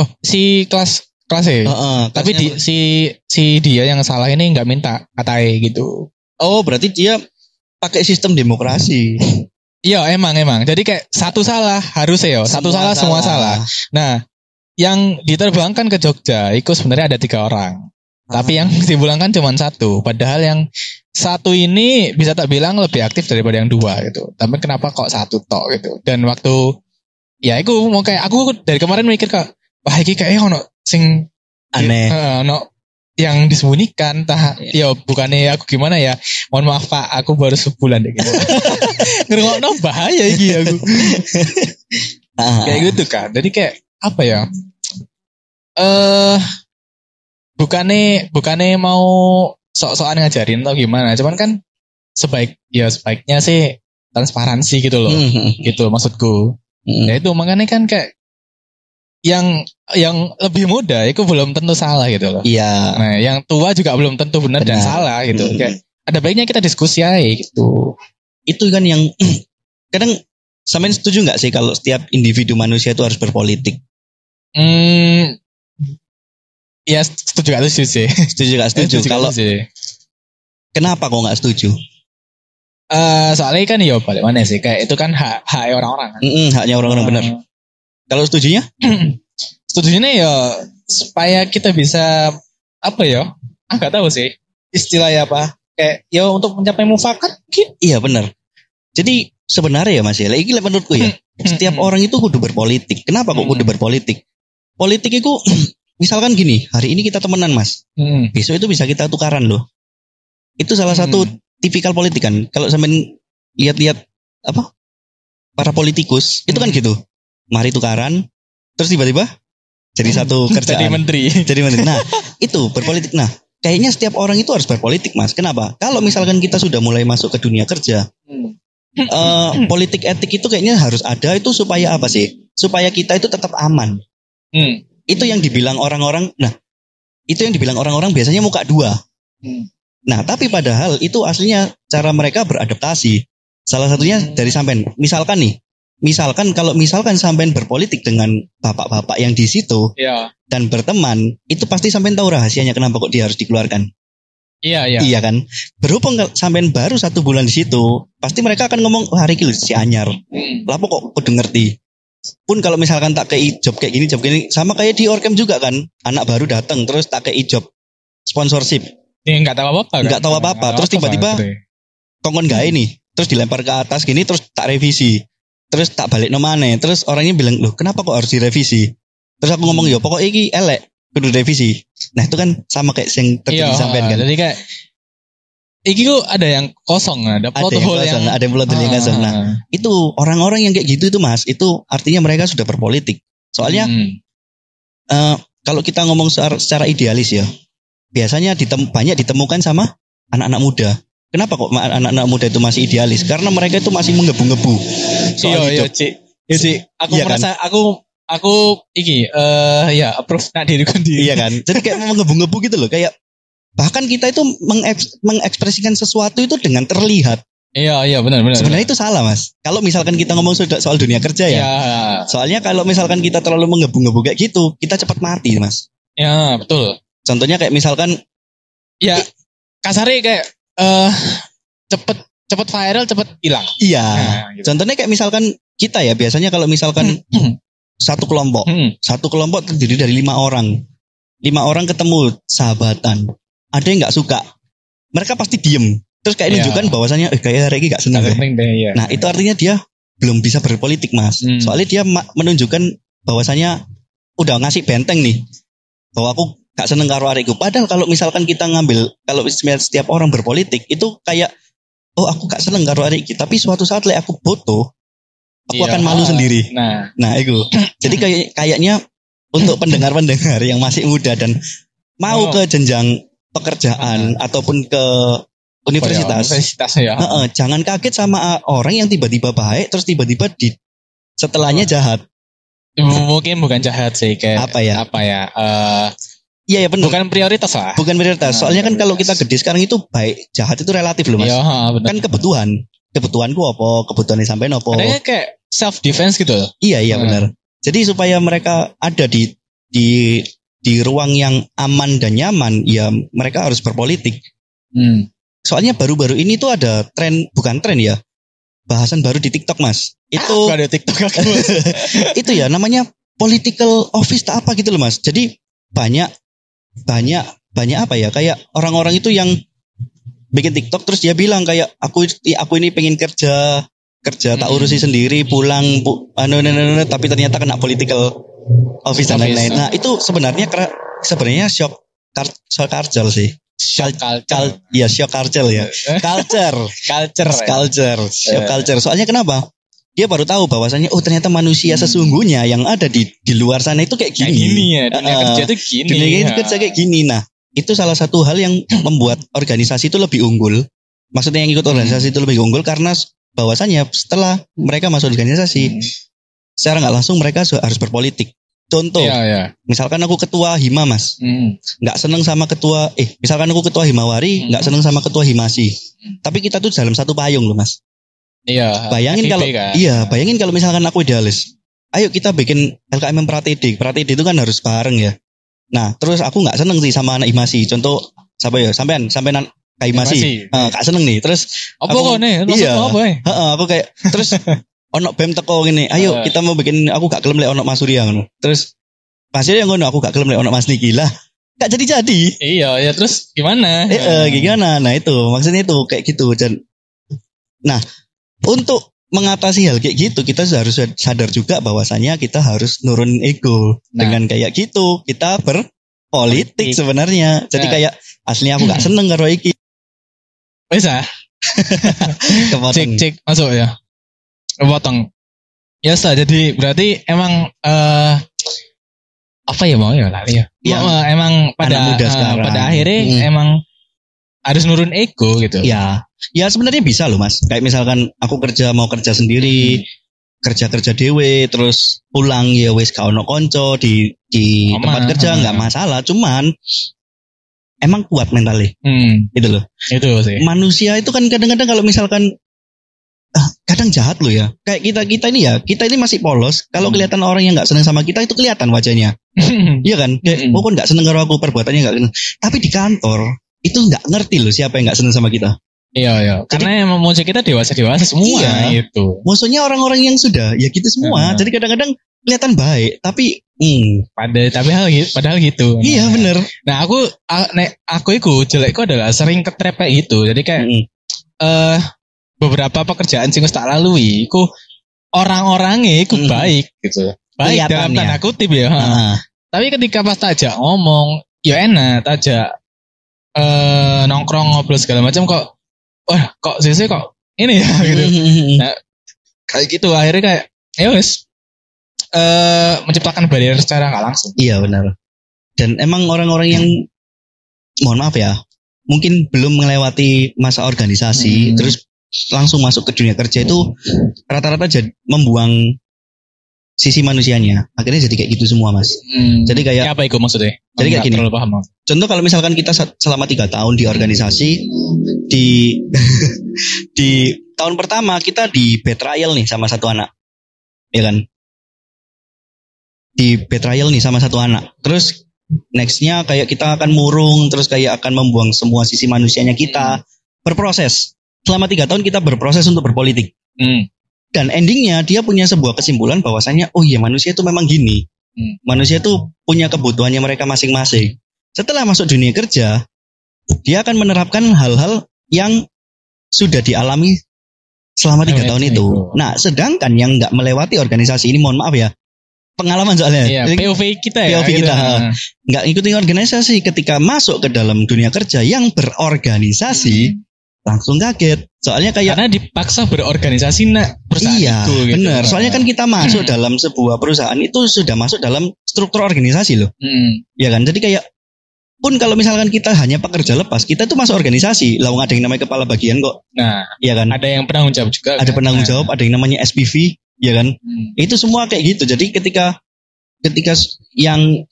oh si kelas kelasnya Heeh, tapi di, si si dia yang salah ini nggak minta katai gitu oh berarti dia pakai sistem demokrasi. iya emang emang. Jadi kayak satu salah harus ya satu salah, semua salah. nah yang diterbangkan ke Jogja itu sebenarnya ada tiga orang. Tapi yang dipulangkan cuma satu. Padahal yang satu ini bisa tak bilang lebih aktif daripada yang dua gitu. Tapi kenapa kok satu tok gitu. Dan waktu ya aku mau kayak aku dari kemarin mikir kak wah ini kayak ono sing aneh. Eh, ono yang disembunyikan. Tah ya bukannya aku gimana ya? Mohon maaf pak aku baru sebulan deh gitu. ngerungokno bahaya iki aku. Ah, kayak gitu kan jadi kayak apa ya? Eh bukannya bukannya mau sok-sokan ngajarin atau gimana. Cuman kan sebaik ya sebaiknya sih transparansi gitu loh. Mm-mm. gitu maksudku. Mm-mm. ya itu makanya kan kayak yang yang lebih muda itu belum tentu salah gitu loh Iya. Nah, yang tua juga belum tentu benar dan Benar. salah gitu. Mm. Kayak ada baiknya kita diskusi aja gitu. Itu kan yang kadang sampean setuju nggak sih kalau setiap individu manusia itu harus berpolitik? Hmm, ya setuju gak setuju sih. Setuju nggak setuju? gak Kalau setuju. kenapa kok nggak setuju? Eh, soalnya kan ya balik mana sih kayak itu kan hak hak orang-orang kan. Mm-mm, haknya orang-orang benar. Eh, Kalau setujunya? Setujunya ya supaya kita bisa apa ya? Ah nggak tahu sih istilahnya apa. Kayak ya untuk mencapai mufakat mungkin. Iya benar. Jadi sebenarnya ya Mas ya, lagi menurutku ya, setiap orang itu kudu berpolitik. Kenapa kok Hmm. kudu berpolitik? Politik itu misalkan gini, hari ini kita temenan Mas, Hmm. besok itu bisa kita tukaran loh. Itu salah satu Hmm. tipikal politik kan. Kalau sampean lihat-lihat apa? Para politikus itu kan Hmm. gitu. Mari tukaran, terus tiba-tiba jadi satu Jadi kerjaan. menteri. jadi menteri. Nah, itu berpolitik. Nah, kayaknya setiap orang itu harus berpolitik mas. Kenapa? Kalau misalkan kita sudah mulai masuk ke dunia kerja, Hmm. eh, politik etik itu kayaknya harus ada itu supaya apa sih? Supaya kita itu tetap aman. Hmm. Itu yang dibilang orang-orang. Nah, itu yang dibilang orang-orang biasanya muka dua. Hmm. Nah, tapi padahal itu aslinya cara mereka beradaptasi. Salah satunya dari sampean. Misalkan nih, misalkan kalau misalkan sampean berpolitik dengan bapak-bapak yang di situ Iya. dan berteman, itu pasti sampean tahu rahasianya kenapa kok dia harus dikeluarkan. Iya, iya. Iya kan? Berhubung sampean baru satu bulan di situ, pasti mereka akan ngomong, "Wah, hari ini si anyar." Hmm. Lapo kok kudu ngerti. Pun kalau misalkan tak kei job kayak gini, job gini, sama kayak di Orkem juga kan. Anak baru datang terus tak kei job sponsorship. Ini enggak tahu apa-apa kan? Nggak tahu apa-apa. Terus tiba-tiba- kongkon gak ini terus dilempar ke atas gini terus tak revisi terus tak balik nomane terus orangnya bilang loh kenapa kok harus direvisi? Terus aku ngomong ya pokoknya ini elek kudu revisi nah itu kan sama kayak yang terjadi Iya, sampean kan? Jadi kayak Iki kok ada yang kosong, ada ada plot yang hole kosong, yang ada yang plot hole yang kosong. Nah, Ah. itu orang-orang yang kayak gitu itu mas itu artinya mereka sudah berpolitik. Soalnya Hmm. eh, kalau kita ngomong secara, secara idealis ya biasanya ditem, banyak ditemukan sama anak-anak muda kenapa kok anak-anak muda itu masih idealis karena mereka itu masih menggebu-gebu soal Iya, iya, hidup Cik. Iya, Cik. Aku Iya kan? merasa aku aku iki eh ya approve nak diriku sendiri. Iya kan? Jadi kayak menggebu-gebu gitu loh. Kayak bahkan kita itu mengeks- mengekspresikan sesuatu itu dengan terlihat. Iya, iya, benar, benar. Sebenarnya itu salah mas. Kalau misalkan kita ngomong soal, dunia kerja ya. Iya, Soalnya kalau misalkan kita terlalu menggebu-gebu kayak gitu, kita cepat mati mas. ya, betul. Contohnya kayak misalkan, Ya, kasarnya kayak eh cepet cepet viral, cepet hilang. iya. Nah, gitu. Contohnya kayak misalkan kita ya biasanya kalau misalkan satu kelompok, Hmm. satu kelompok terdiri dari lima orang, lima orang ketemu sahabatan, ada yang nggak suka, mereka pasti diem. Terus kayak Iya. nunjukkan bahwasannya, eh kayak ini gak senang. Nggak deh." penting deh, ya. Nah itu artinya dia belum bisa berpolitik mas. Hmm. Soalnya dia menunjukkan bahwasannya udah ngasih benteng nih. Bahwa aku gak seneng karo ariku. Padahal kalau misalkan kita ngambil, kalau setiap orang berpolitik itu kayak, oh aku gak seneng karo ariki. Tapi suatu saat lah aku foto, aku Iya. akan malu sendiri. Nah, Nah itu. Jadi kayak kayaknya untuk pendengar-pendengar yang masih muda dan mau Oh. ke jenjang pekerjaan ataupun ke universitas. Universitas ya. Heeh, jangan kaget sama uh, orang yang tiba-tiba baik terus tiba-tiba di setelahnya jahat. Mungkin bukan jahat sih kayak Apa ya? Apa ya? eh, Iya ya benar. bukan prioritas lah. Bukan prioritas. Nah, Soalnya kan bukan kalau kita prioritas. gede sekarang itu baik jahat itu relatif loh mas. Iya, benar. Kan kebutuhan. Kebutuhanku apa? Kebutuhannya sampai apa? Adanya kayak self defense gitu loh. Iya iya Hmm. benar. Jadi supaya mereka ada di di di ruang yang aman dan nyaman, ya mereka harus berpolitik. Hmm. Soalnya baru-baru ini tuh ada tren, bukan tren ya, bahasan baru di TikTok mas. Itu Gak ada TikTok aku. itu ya namanya political office tak apa gitu loh mas. Jadi banyak banyak banyak apa ya kayak orang-orang itu yang bikin TikTok terus dia bilang kayak aku aku ini pengen kerja kerja tak urusi sendiri pulang pu, anu, anu, anu, anu, tapi ternyata kena political office dan lain-lain. Nah itu sebenarnya sebenarnya shock shock culture sih. Shock culture. Kal, ya shock culture ya. Culture. culture. ya. culture, shock Eh. culture. Soalnya kenapa? Dia baru tahu bahwasannya oh ternyata manusia Hmm. sesungguhnya yang ada di di luar sana itu kayak Kayak gini. gini ya, dunia Eh, kerja tuh gini. Dunia ya. kerja kayak gini. Nah, itu salah satu hal yang membuat organisasi itu lebih unggul. Maksudnya yang ikut organisasi itu lebih unggul karena bahwasannya setelah mereka masuk organisasi, Hmm. secara nggak langsung mereka harus berpolitik. Contoh, Iya, iya. misalkan aku ketua hima mas, Hmm. nggak seneng sama ketua, eh misalkan aku ketua himawari, nggak Hmm. seneng sama ketua himasi. Hmm. Tapi kita tuh dalam satu payung loh mas. Iya. Bayangin kalau kan. iya, bayangin kalau misalkan aku idealis. Ayo kita bikin LKMM Pratedi. Pratedi itu kan harus bareng ya. Nah, terus aku nggak seneng sih sama anak Imasi. Contoh siapa ya? Sampean, sampean anak Imasi. Imasi. Eh, gak seneng nih. Terus Apa kok nih? Iya. apa heeh, aku kayak terus ono BEM teko gini. Ayo Eh. kita mau bikin aku gak gelem lek ono Mas Surya ngono. Terus Mas Surya ngono aku gak gelem lek ono Mas Niki lah. Gak jadi-jadi. Iya, ya terus gimana? Eh, eh, gimana? Nah itu maksudnya itu kayak gitu dan nah untuk mengatasi hal kayak gitu kita harus sadar juga bahwasanya kita harus nurun ego Nah. dengan kayak gitu kita berpolitik Politik. sebenarnya jadi Nah. kayak aslinya aku gak seneng karo iki Bisa. Cek kepotong cek masuk ya. Potong. Ya sah, jadi berarti emang eh apa ya mau ya lali ya. Ya. Emang pada muda sekarang. pada akhirnya Hmm. emang harus nurun ego gitu. Ya, ya sebenarnya bisa loh mas. Kayak misalkan aku kerja mau kerja sendiri, kerja kerja dewe, terus pulang ya wes kau no konco di di Aman, tempat kerja nggak masalah. Cuman emang kuat mentalnya, Hmm, gitu loh. itu sih. Manusia itu kan kadang-kadang kalau misalkan ah, kadang jahat loh ya. Kayak kita kita ini ya, kita ini masih polos. Kalau Hmm. kelihatan orang yang nggak seneng sama kita itu kelihatan wajahnya, iya kan? Kayak, oh kok nggak seneng kalau aku perbuatannya nggak seneng. Tapi di kantor itu nggak ngerti loh siapa yang nggak seneng sama kita. Iya iya. Karena emang musuh kita dewasa dewasa semua Iya. itu. Maksudnya orang-orang yang sudah ya gitu semua. Hmm. Jadi kadang-kadang kelihatan baik, tapi hmm, Pada tapi hal gitu, padahal gitu. iya Nah, bener. Nah aku nek aku itu jelekku adalah sering ketrepek gitu. Jadi kayak Mm, eh beberapa pekerjaan sing tak lalui iku orang-orangnya iku Hmm. baik gitu. Baik dalam tanda kutip ya. ah, Tapi ketika pas tajak ngomong, ya enak tajak eh nongkrong ngobrol segala macam kok wah kok sih kok ini ya gitu. mm, Nah, kayak gitu akhirnya kayak ya wes eh menciptakan barrier secara nggak langsung. Iya benar. Dan emang orang-orang yang mohon maaf ya, mungkin belum melewati masa organisasi, Hmm. terus langsung masuk ke dunia kerja itu rata-rata jad- membuang sisi manusianya. Akhirnya jadi kayak gitu semua mas. Jadi kayak Ya, apa itu maksudnya? Jadi kayak gini. paham. Contoh kalau misalkan kita selama tiga tahun di organisasi di di tahun pertama kita di betrayal nih sama satu anak, ya kan? Di betrayal nih sama satu anak. Terus nextnya kayak kita akan murung, terus kayak akan membuang semua sisi manusianya kita. Berproses. Selama tiga tahun kita berproses untuk berpolitik. Hmm. Dan endingnya dia punya sebuah kesimpulan bahwasanya, oh iya manusia itu memang gini. Hmm. Manusia itu punya kebutuhannya mereka masing-masing. Setelah masuk dunia kerja, dia akan menerapkan hal-hal yang sudah dialami selama tiga tahun itu. itu. Nah, sedangkan yang nggak melewati organisasi ini, mohon maaf ya, pengalaman soalnya. Iya, POV kita ya. POV kita, ha. nggak ikutin organisasi ketika masuk ke dalam dunia kerja yang berorganisasi Hmm. Langsung kaget. Soalnya kayak Karena dipaksa berorganisasi nak perusahaan iya, itu gitu. benar. Soalnya kan kita masuk dalam sebuah perusahaan itu sudah masuk dalam struktur organisasi loh. Hmm. Ya kan? Jadi kayak pun kalau misalkan kita hanya pekerja lepas, kita tuh masuk organisasi. Nggak ada yang namanya kepala bagian kok. Nah, Ya kan? ada yang penanggung jawab juga. Ada kan? penanggung Nah, jawab, ada yang namanya SPV, ya kan? hmm. Itu semua kayak gitu. Jadi ketika ketika yang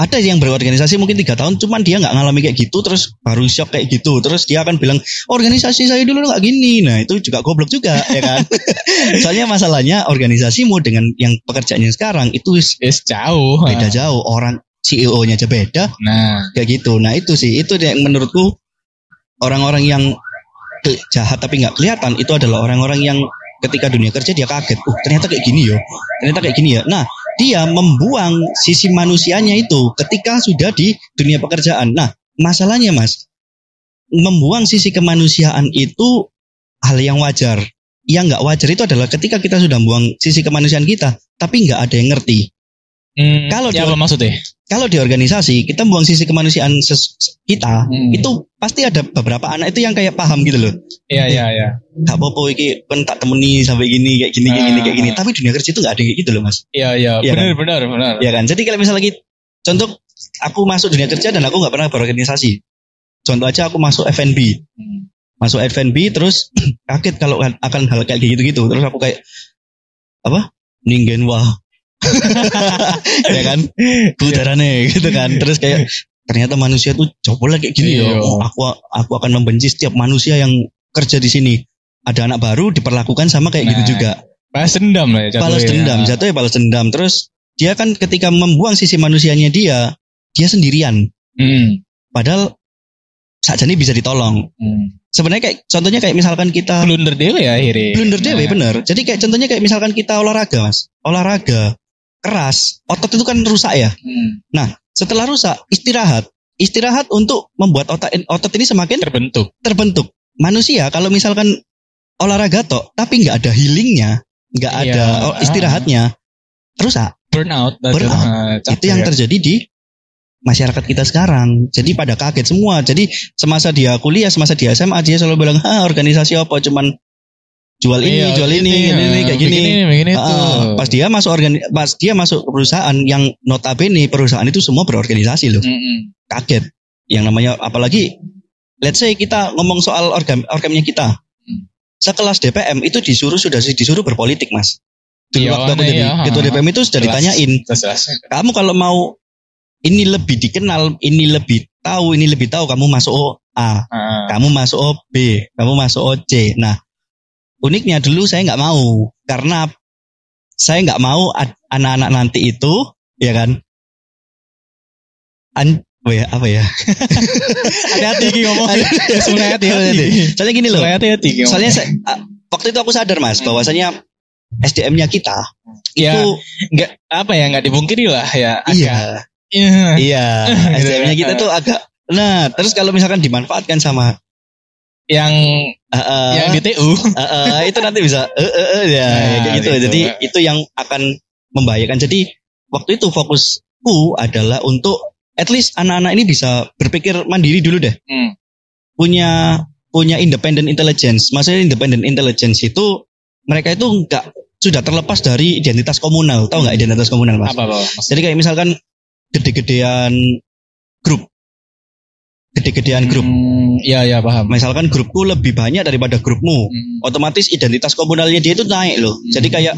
ada yang berorganisasi mungkin tiga tahun, cuman dia nggak ngalami kayak gitu, terus baru shock kayak gitu, terus dia akan bilang organisasi saya dulu nggak gini, nah itu juga goblok juga, ya kan? Soalnya masalahnya organisasimu dengan yang pekerjaannya sekarang itu wis Yes, jauh. beda ha. jauh, orang CEO-nya aja beda, Nah, kayak gitu. Nah itu sih, itu yang menurutku orang-orang yang jahat tapi nggak kelihatan itu adalah orang-orang yang ketika dunia kerja dia kaget, uh ternyata kayak gini yo, ternyata kayak gini ya. Nah dia membuang sisi manusianya itu ketika sudah di dunia pekerjaan. Nah masalahnya mas, membuang sisi kemanusiaan itu hal yang wajar. Yang nggak wajar itu adalah ketika kita sudah buang sisi kemanusiaan kita, tapi nggak ada yang ngerti. Hmm, Kalau ya di- maksudnya? Kalau di organisasi kita buang sisi kemanusiaan ses- kita, Hmm. itu pasti ada beberapa anak itu yang kayak paham gitu loh. Iya, iya, iya. Gak apa-apa iki kan tak temeni sampai gini kayak gini kayak gini kayak gini. Ah. Tapi dunia kerja itu gak ada kayak gitu loh mas. Iya, iya. Iya Benar, benar, benar. Ya kan. Jadi kalau misalnya lagi contoh aku masuk dunia kerja dan aku nggak pernah berorganisasi. Contoh aja aku masuk FNB, Hmm. masuk FNB terus kaget kalau akan hal kayak gitu-gitu. Terus aku kayak apa? Ningen wah. ya kan? Kudarane gitu kan. Terus kayak ternyata manusia tuh coba kayak gini ya. Iya. Oh, aku aku akan membenci setiap manusia yang kerja di sini. Ada anak baru diperlakukan sama kayak gitu Nah, juga. Balas dendam lah ya. Balas dendam, jatuhnya balas dendam. Terus dia kan ketika membuang sisi manusianya dia, dia sendirian. Hmm. Padahal saja ini bisa ditolong. Hmm. Sebenarnya kayak contohnya kayak misalkan kita Blunder dewe ya akhirnya. blunder dewe Nah, bener. Jadi kayak contohnya kayak misalkan kita olahraga mas, olahraga keras, otot itu kan rusak ya. hmm. Setelah rusak, istirahat, istirahat untuk membuat otot otot ini semakin Terbentuk. terbentuk. Manusia kalau misalkan olahraga tok, tapi nggak ada healingnya, nggak Iya. ada oh, istirahatnya, rusak. Burnout. Burnout. Ah, capek itu yang ya. terjadi di masyarakat kita sekarang. Jadi pada kaget semua. Jadi semasa dia kuliah, semasa dia SMA, dia selalu bilang, ah organisasi apa, cuman jual ini, Iya, jual ini, iya. ini, ini, kayak gini. Bikin ini, bikin itu. Ah, pas dia masuk organi pas dia masuk ke perusahaan yang notabene perusahaan itu semua berorganisasi loh. Mm-mm. Kaget. Yang namanya apalagi let's say kita ngomong soal organ orgamnya kita. Hmm. Sekelas DPM itu disuruh sudah disuruh berpolitik, Mas. Dulu Iya, waktu aku jadi iya. ketua DPM itu sudah Jelas. ditanyain, Jelas. kamu kalau mau ini lebih dikenal, ini lebih tahu, ini lebih tahu, kamu masuk O A, Ah. kamu masuk O B, kamu masuk O C. Nah, uniknya dulu saya nggak mau karena saya nggak mau anak-anak nanti itu, ya kan? An apa ya? Apa ya? Hati-hati ngomong. Sebenarnya hati-hati. Soalnya gini loh. Hati-hati. Soalnya saya, waktu itu aku sadar mas, bahwasanya SDM-nya kita ya itu nggak apa ya nggak dipungkiri lah ya. agak- iya, Iya. iya, SDM-nya ya. kita tuh agak. Nah, terus kalau misalkan dimanfaatkan sama Yang uh, uh, yang di TU. uh, uh, itu nanti bisa uh, uh, uh, ya Nah, kayak gitu. gitu. Jadi itu yang akan membahayakan. Jadi waktu itu fokusku adalah untuk at least anak-anak ini bisa berpikir mandiri dulu deh. Hmm. Punya punya independent intelligence. Maksudnya independent intelligence itu mereka itu enggak sudah terlepas dari identitas komunal. Tahu nggak identitas komunal, Mas? Apa Pak? Jadi kayak misalkan gede-gedean grup. Gede-gedean grup. Hmm, Iya iya paham. Misalkan grupku lebih banyak daripada grupmu Hmm. otomatis identitas komunalnya dia itu naik loh. Hmm. Jadi kayak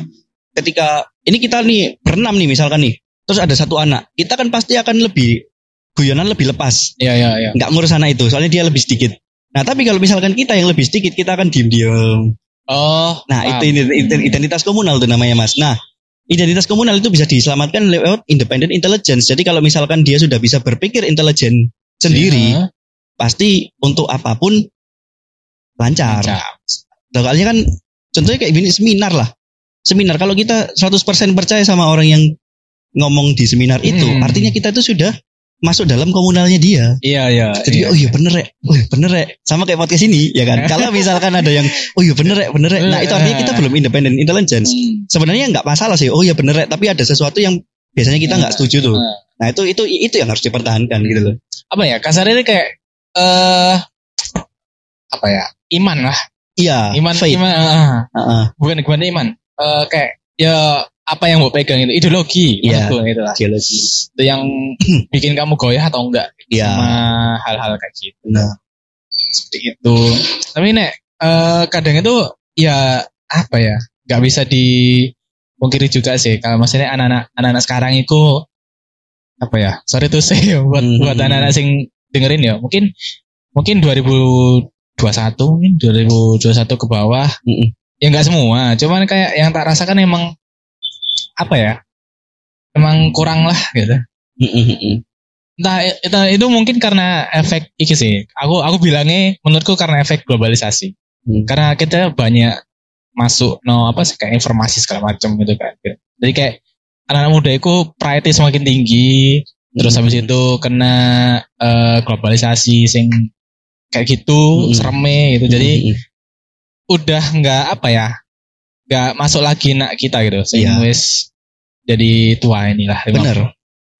ketika ini kita nih berenam nih misalkan nih, terus ada satu anak, kita kan pasti akan lebih guyonan lebih lepas, Iya iya iya. nggak ngurus anak itu, soalnya dia lebih sedikit. Nah tapi kalau misalkan kita yang lebih sedikit, kita akan diem-diem. Oh. Nah paham. itu identitas komunal tuh namanya mas. Nah identitas komunal itu bisa diselamatkan lewat independent intelligence. Jadi kalau misalkan dia sudah bisa berpikir intelijen sendiri, Iya. pasti untuk apa pun lancar. Lancar. Nah, kalian kan contohnya kayak gini seminar lah. Seminar kalau kita 100% percaya sama orang yang ngomong di seminar itu, Hmm. artinya kita itu sudah masuk dalam komunalnya dia. Iya iya. Jadi iya. oh iya bener ya, oh iya bener ya, sama kayak podcast ini ya kan. kalau misalkan ada yang oh iya bener ya, bener ya, nah itu artinya kita belum independent intelligence. Hmm. Sebenarnya nggak masalah sih, oh iya bener ya, tapi ada sesuatu yang biasanya kita nggak setuju tuh. Hmm. Nah itu itu itu yang harus dipertahankan gitu loh. Apa ya? Kasarnya ini kayak eh apa ya? Iman lah. Iya, Iman faith. iman. ah, ah. Heeh. bukan bukan iman. Eh kayak ya apa yang mau pegang itu ideologi maksudku gitu lah. Geologi. Itu yang bikin kamu goyah atau enggak Iya, sama hal-hal kayak gitu. benar. Seperti itu. Tapi nek eh kadang itu ya apa ya? nggak bisa dipungkiri juga sih. Kalau maksudnya anak-anak anak-anak sekarang itu apa ya? Sorry tuh sih buat Hmm. buat anak-anak sing dengerin ya. Mungkin mungkin 2021 mungkin 2021 ke bawah Mm-mm. ya nggak semua cuman kayak yang tak rasakan emang apa ya emang kurang lah gitu Mm-mm. entah itu, itu mungkin karena efek iki sih aku aku bilangnya menurutku karena efek globalisasi Hmm. karena kita banyak masuk no apa sih kayak informasi segala macam gitu kan jadi kayak anak-anak muda itu priority semakin tinggi terus Hmm. habis itu kena eh, globalisasi sing kayak gitu Hmm. sereme gitu jadi Mm-mm. udah nggak apa ya nggak masuk lagi nak kita gitu sing Iya. wis jadi tua inilah Bener.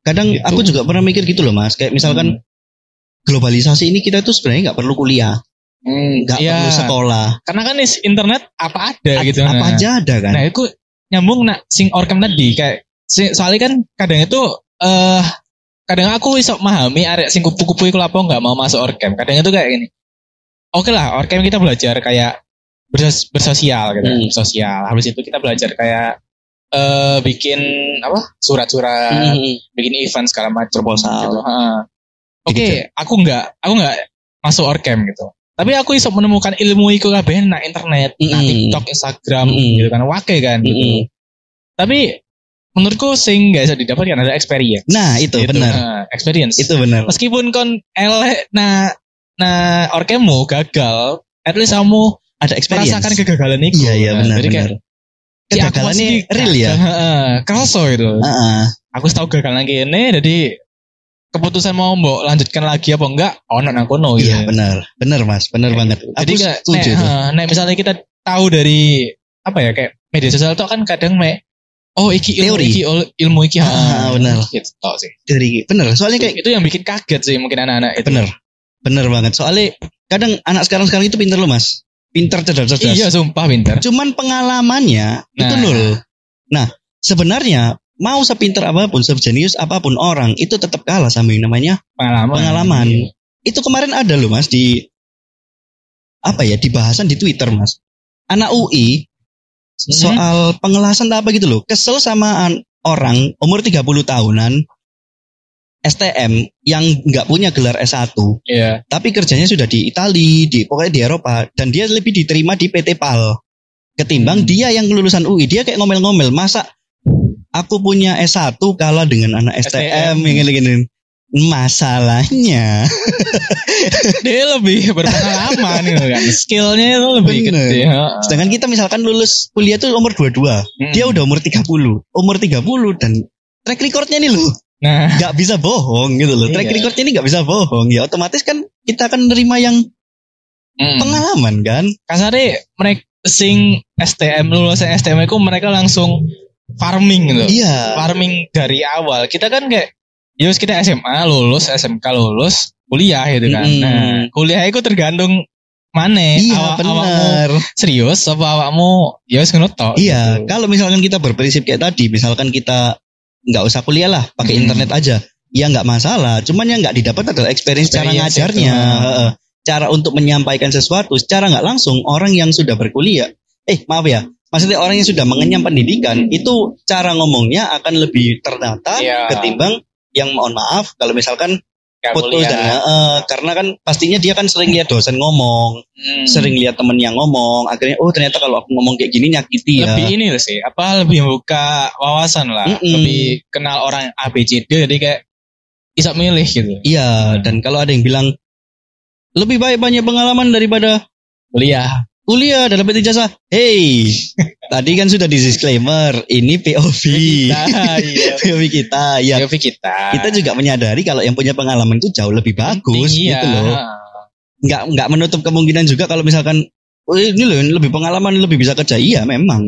Kadang Gitu. aku juga pernah mikir gitu loh mas. Kayak misalkan globalisasi ini kita tuh sebenarnya nggak perlu kuliah, Hmm, nggak iya. perlu sekolah, karena kan is internet apa ada A- gitu apa nah. aja ada kan. nah itu nyambung nak sing orkem tadi kayak soalnya kan kadang itu eh kadang aku iso memahami arek sing kupu-kupu iku lapo nggak mau masuk orkem kadang itu kayak gini oke lah orkem kita belajar kayak bersos- bersosial gitu Hmm. sosial habis itu kita belajar kayak eh bikin apa surat-surat Mm-mm. bikin event segala macam Proposal. gitu. Oke, Gitu. aku nggak aku nggak masuk orkem gitu. Tapi aku iso menemukan ilmu iku kabeh na internet, na Mm-mm. TikTok, Instagram Mm-mm. gitu kan, wake kan gitu. Mm-mm. Tapi menurutku sing nggak bisa didapatkan ada experience. Nah itu Gitu. benar, Ha, experience. itu benar. Meskipun kon elek na na orkemmu gagal, at least kamu Ada experience. merasakan kegagalan itu. Iya iya Nah, benar jadi kayak, benar. "Si aku Kegagalannya masih real ya. gagal." Heeh, Kerasa gitu. Heeh. aku tahu gagal lagi ini jadi keputusan mau mbok lanjutkan lagi apa enggak ono nang kono gitu. Iya benar, benar mas, benar banget. Jadi Aku kayak setuju nek, nek misalnya kita tahu dari apa ya kayak media sosial itu kan kadang mek oh iki ilmu Teori. iki ilmu iki ha, Ah, benar. tok sih. Dari benar. Soalnya kayak itu yang bikin kaget sih mungkin anak-anak itu. benar, benar banget. Soalnya kadang anak sekarang sekarang itu pinter loh mas. pinter cerdas-cerdas. Iya sumpah pinter. Cuman pengalamannya itu Nah. nol. Nah, sebenarnya mau sepinter apa pun, sejenius apa pun orang itu tetap kalah sama yang namanya Pengalaman. pengalaman. Itu kemarin ada loh Mas di apa ya di bahasan di Twitter Mas. Anak UI Hmm. soal pengelasan apa gitu loh. Kesel sama an- orang umur 30 tahunan STM yang nggak punya gelar S1 Iya. tapi kerjanya sudah di Itali, di pokoknya di Eropa dan dia lebih diterima di PT PAL ketimbang Hmm. dia yang lulusan UI. Dia kayak ngomel-ngomel, masa aku punya S1 kalah dengan anak STM, STM. yang gini-gini. Masalahnya Dia lebih berpengalaman gitu kan. Skillnya itu lebih Bener. gede. sedangkan kita misalkan lulus kuliah tuh umur 22, Hmm. dia udah umur 30. Umur 30 dan track recordnya nih loh Nah, nggak bisa bohong gitu loh. Track Iya. recordnya ini nggak bisa bohong. Ya otomatis kan kita akan menerima yang mm. pengalaman kan. kasarnya mereka sing STM lulusan STM itu mereka langsung farming gitu. Iya. Farming dari awal. Kita kan kayak Yus kita SMA lulus, SMK lulus, kuliah gitu kan. Mm-mm. Nah, kuliah itu tergantung mana Iya awak, awakmu serius apa awakmu ya wis ngono. Iya, gitu. kalau misalkan kita berprinsip kayak tadi, misalkan kita nggak usah kuliah lah, pakai Hmm. internet aja, ya nggak masalah. Cuman yang nggak didapat adalah experience, cara Experience ngajarnya, itu. Heeh. cara untuk menyampaikan sesuatu secara nggak langsung. Orang yang sudah berkuliah, eh maaf ya, maksudnya orang yang sudah mengenyam pendidikan, itu cara ngomongnya akan lebih ternata Iya. ketimbang yang mohon maaf kalau misalkan Nggak putus kuliah. dan heeh, karena kan pastinya dia kan sering lihat dosen ngomong, Hmm. sering lihat temen yang ngomong, akhirnya oh ternyata kalau aku ngomong kayak gini nyakiti ya. lebih ini loh sih apa lebih membuka wawasan lah Mm-mm. lebih kenal orang ABCD jadi kayak bisa milih gitu Iya, dan kalau ada yang bilang lebih baik banyak pengalaman daripada kuliah kuliah dan dapat ijazah. Hey, tadi kan sudah di disclaimer, ini POV. kita iya POV kita. Ya, Tapi kita kita juga menyadari kalau yang punya pengalaman itu jauh lebih bagus iya. gitu loh. Nggak nggak menutup kemungkinan juga kalau misalkan oh, ini loh lebih pengalaman lebih bisa kerja. Iya, memang.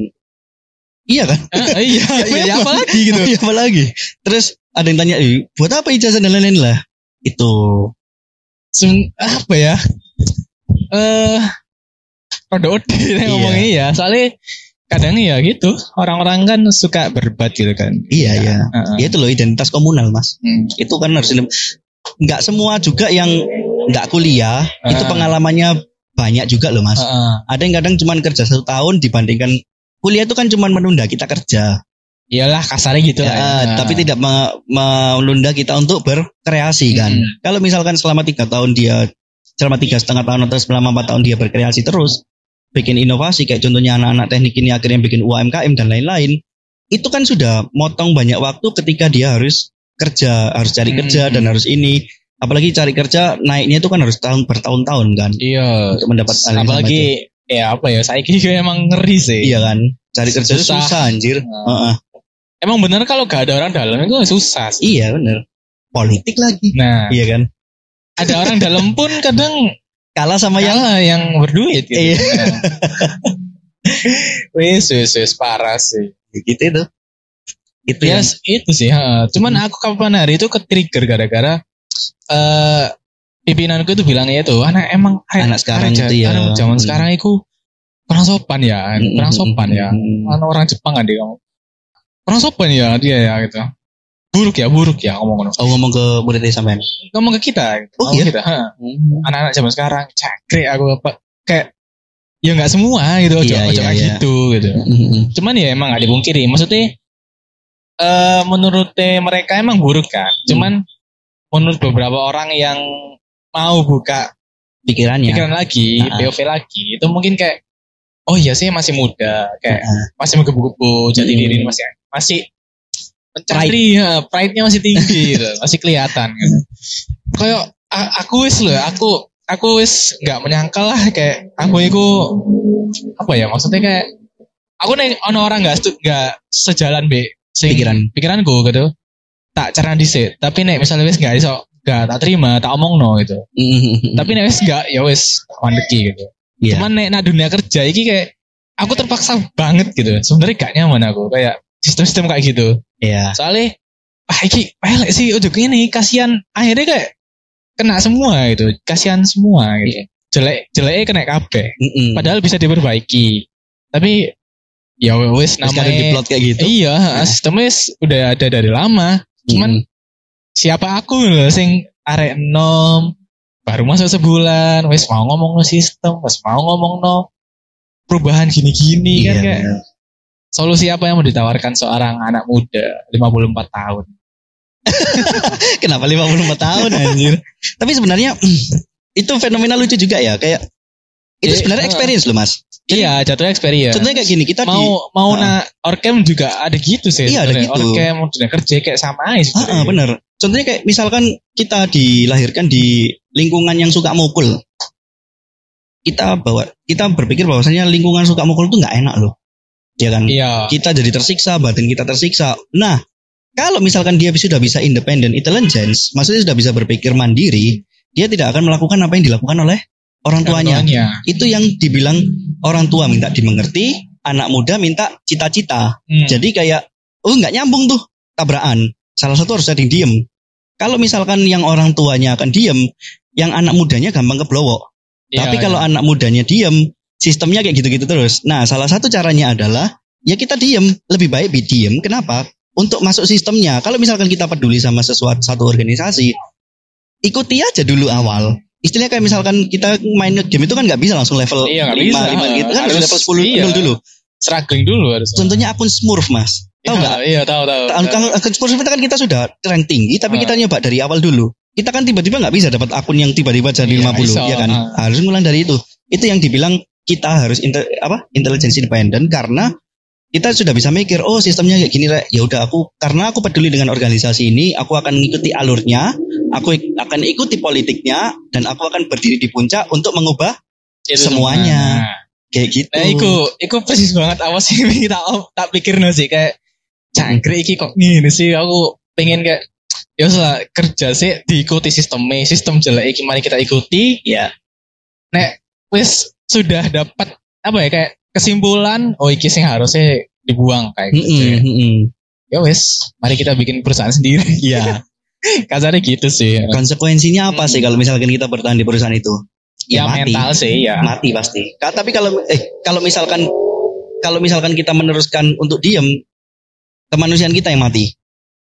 Iya kan? Eh, iya iya memang. apa lagi gitu Iya, apa lagi? Terus ada yang tanya, "Eh, buat apa ijazah dan lain-lain lah? Itu Sem- apa ya eh Roda ode Iya. ngomongnya ya soalnya kadang ya gitu orang-orang kan suka berbat gitu kan Iya, iya. Heeh. Ya itu loh identitas komunal mas. Hmm. Itu kan harus nggak semua juga yang nggak kuliah itu Ah. pengalamannya banyak juga loh mas. Heeh. Ada yang kadang cuman kerja satu tahun dibandingkan kuliah itu kan cuman menunda kita kerja. iyalah kasarnya gitu Ya, lah ya. Tapi tidak me- menunda kita untuk berkreasi kan. Hmm. Kalau misalkan selama tiga tahun dia selama tiga setengah tahun atau selama empat tahun dia berkreasi terus bikin inovasi kayak contohnya anak-anak teknik ini akhirnya bikin UMKM dan lain-lain itu kan sudah motong banyak waktu ketika dia harus kerja harus cari Hmm. kerja dan harus ini apalagi cari kerja naiknya itu kan harus tahun bertahun-tahun kan iya untuk mendapat apalagi ya apa ya saya kira emang ngeri sih iya kan cari kerja Susah. susah anjir Nah. Heeh. emang bener kalau gak ada orang dalam itu susah sih. iya bener politik lagi nah iya kan ada orang dalam pun kadang kalah sama yang yang yang berduit gitu Iya. Nah. wis wis wis parah sih gitu itu itu ya yang itu sih ha. cuman aku kapan hari itu ke trigger gara-gara eh pimpinanku itu bilangnya itu anak emang Anak sekarang anak itu ya. anak zaman Hmm. sekarang itu kurang sopan ya kurang sopan ya anak orang Jepang kan dia kurang sopan ya dia ya gitu buruk ya buruk ya ngomong Oh ngomong ke muridnya sampean. ngomong ke kita gitu. Oh, Ngomong iya? kita ha. anak-anak zaman sekarang cakre aku apa kayak ya nggak semua gitu ojo Iya, ojo iya, iya. gitu gitu cuman ya emang gak dipungkiri maksudnya eh menurut mereka emang buruk kan cuman menurut beberapa orang yang mau buka Pikirannya. pikiran lagi Nah. POV lagi itu mungkin kayak oh iya sih masih muda kayak Heeh. masih menggebu-gebu jati Hmm. diri masih masih mencari ya, pride-nya masih tinggi gitu. Masih kelihatan gitu. kayak aku wis loh aku aku wis nggak menyangka lah kayak aku itu apa ya maksudnya kayak aku nih ono orang nggak nggak sejalan be sing Pikiran. pikiranku gitu. Tak cara dhisik tapi nek misalnya wis nggak iso nggak tak terima tak omong no gitu tapi nek wis nggak ya wis mandeki gitu. Iya. cuman nek nak dunia kerja iki kayak aku terpaksa banget gitu. Sebenarnya gak nyaman aku kayak sistem-sistem kayak gitu Iya. soalnya ah iki elek sih udah ini kasihan akhirnya kayak kena semua gitu kasihan semua gitu jelek jeleknya kena kabeh. Mm-mm. Padahal bisa diperbaiki. Tapi ya kadang namanya diplot kayak gitu. Iya, sistemnya s- udah ada dari lama. Cuman siapa aku loh sing arek enom baru masuk sebulan, wis mau ngomong no sistem, wis mau ngomong no perubahan gini-gini kan Iya, kayak bener. Solusi apa yang mau ditawarkan seorang anak muda 54 tahun? Kenapa 54 tahun anjir? Tapi sebenarnya itu fenomena lucu juga ya, kayak itu Iya, sebenarnya uh. experience loh Mas. Iya, jatuhnya experience. Contohnya kayak gini, kita di mau mau Ah. na orkem juga ada gitu sih. Iya, ada gitu. Orkem dunia kerja kayak sama aja. Ah, sebenarnya. bener. Contohnya kayak misalkan kita dilahirkan di lingkungan yang suka mukul. Kita bawa kita berpikir bahwasanya lingkungan suka mukul itu nggak enak loh. Ya kan? Iya. Kita jadi tersiksa, batin kita tersiksa. Nah, kalau misalkan dia sudah bisa independent intelligence, maksudnya sudah bisa berpikir mandiri, dia tidak akan melakukan apa yang dilakukan oleh orang tuanya. Itu yang dibilang orang tua minta dimengerti, anak muda minta cita-cita. Hmm. Jadi kayak oh nggak nyambung tuh tabrakan. Salah satu harus yang diem. Kalau misalkan yang orang tuanya akan diem, yang anak mudanya gampang keblowok. Iya, Tapi iya. kalau anak mudanya diem, sistemnya kayak gitu-gitu terus. Nah, salah satu caranya adalah ya kita diem, lebih baik bi- diem. Kenapa? Untuk masuk sistemnya. Kalau misalkan kita peduli sama sesuatu satu organisasi, ikuti aja dulu awal. Istilahnya kayak misalkan kita main game itu kan nggak bisa langsung level Iya, nggak 5, bisa. 5 gitu kan harus Harus- level 10 iya. dulu struggling dulu harus. Contohnya akun Smurf, Mas. Tahu nggak? Iya, tahu tahu. Akun Smurf itu kan kita sudah rank tinggi, tapi Ah. kita nyoba dari awal dulu. Kita kan tiba-tiba nggak bisa dapat akun yang tiba-tiba jadi Iya, 50, iso. ya kan? Ah. Harus mulai dari itu. Itu yang dibilang kita harus inte- apa? intelligence independent karena kita sudah bisa mikir, oh sistemnya kayak gini, Rek. ya udah aku karena aku peduli dengan organisasi ini, aku akan mengikuti alurnya, aku akan ikuti politiknya, dan aku akan berdiri di puncak untuk mengubah Itu semuanya. Nah, kayak gitu. Nah, iku, iku persis banget apa sih ini tak tak pikir sih kayak cangkrik iki kok gini sih aku pengen kayak ya usah kerja sih diikuti sistemnya sistem jelek iki mari kita ikuti Ya, nek wis sudah dapat apa ya kayak kesimpulan oh iki sing harusnya dibuang kayak gitu Mm-mm, mm-mm. ya wis mari kita bikin perusahaan sendiri Iya. kasarnya gitu sih Konsekuensinya apa sih kalau misalkan kita bertahan di perusahaan itu? ya, mental sih ya mati pasti. Ka- Tapi kalau eh kalau misalkan kalau misalkan kita meneruskan untuk diem, kemanusiaan kita yang mati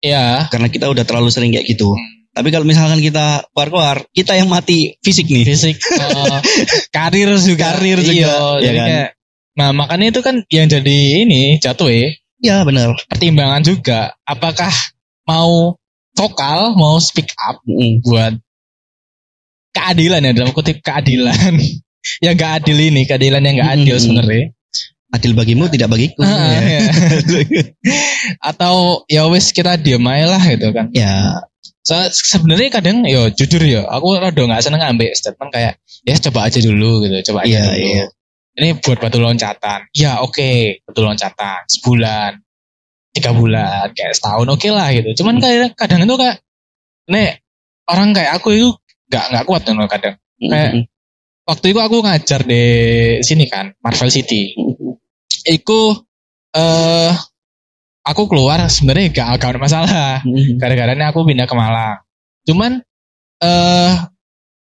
ya karena kita udah terlalu sering kayak gitu. Tapi kalau misalkan kita keluar-keluar, kita yang mati fisik nih. fisik eh, karir juga Karir juga, iya, ya jadi kan? kayak nah makanya itu kan yang jadi ini jatuh ya Ya benar. pertimbangan juga apakah mau vokal mau speak up buat keadilan ya dalam kutip keadilan yang gak adil ini keadilan yang gak adil Mm-mm. sebenarnya Adil bagimu tidak bagiku. Ah, ya. ya. atau ya wis kita diam aja lah gitu kan ya. So, sebenarnya kadang yo jujur ya aku rada nggak seneng ngambil statement kayak ya coba aja dulu gitu coba aja Iya, dulu. iya. ini buat batu loncatan. Ya oke batu loncatan sebulan tiga bulan kayak setahun oke lah gitu. Cuman kayak kadang itu kayak nek orang kayak aku itu nggak nggak kuat tuh kadang. Kayak- Mm-mm. waktu itu aku ngajar di sini kan Marvel City. Iku eh aku keluar sebenarnya gak, gak ada masalah gara-gara aku pindah ke Malang. Cuman eh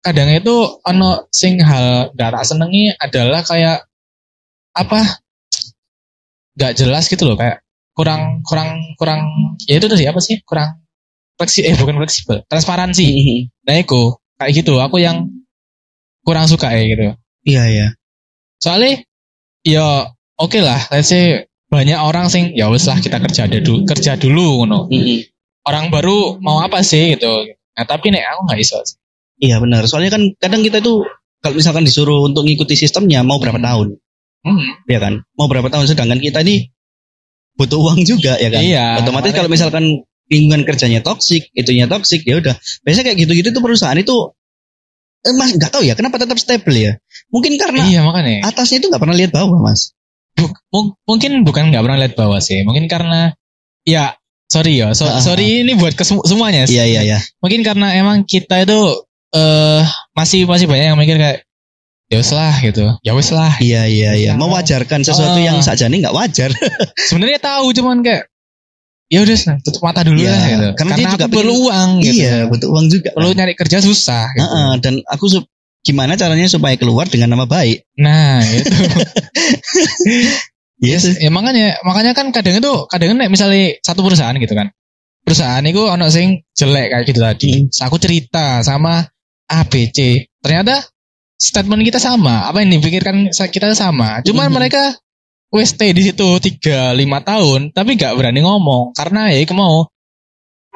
kadang itu ono sing hal gak tak senengi adalah kayak apa gak jelas gitu loh kayak kurang kurang kurang ya itu tadi apa sih kurang fleksi eh bukan fleksibel transparansi Mm-mm. nah itu kayak gitu aku yang kurang suka ya gitu Iya ya. soalnya ya oke lah let's say banyak orang sing ya wes lah kita kerja dulu kerja dulu ngono orang baru mau apa sih gitu nah tapi nek aku nggak iso Iya benar. Soalnya kan kadang kita itu kalau misalkan disuruh untuk ngikuti sistemnya mau berapa tahun, hmm. ya kan? Mau berapa tahun sedangkan kita ini butuh uang juga ya kan? Iya, Otomatis kalau misalkan lingkungan kerjanya toksik, itunya toksik ya udah. Biasanya kayak gitu-gitu tuh perusahaan itu eh, Mas nggak tahu ya kenapa tetap stable ya? Mungkin karena iya makanya atasnya itu nggak pernah lihat bawah, Mas. Bu- mungkin bukan nggak pernah lihat bawah sih mungkin karena ya sorry ya so- Ah, ah, sorry ini buat ke semu- semuanya sih. Iya iya iya. mungkin karena emang kita itu eh masih masih banyak yang mikir kayak ya wes lah gitu ya wes lah Iya iya iya. Karena- Mewajarkan sesuatu Ah. yang saja ini nggak wajar. sebenarnya tahu cuman kayak ya udah tutup mata dulu Iya, lah gitu karena dia aku juga perlu uang gitu iya, butuh uang juga. perlu nyari kerja susah gitu. Heeh, dan aku gimana caranya supaya keluar dengan nama baik. Nah, itu. Yes. ya makanya makanya kan kadang itu kadang nek misalnya satu perusahaan gitu kan. Perusahaan itu ono sing jelek kayak gitu tadi. Terus Aku cerita sama ABC. Ternyata statement kita sama. Apa yang dipikirkan kita sama. Cuman Mhm. mereka wes stay di situ 3 5 tahun tapi gak berani ngomong karena ya mau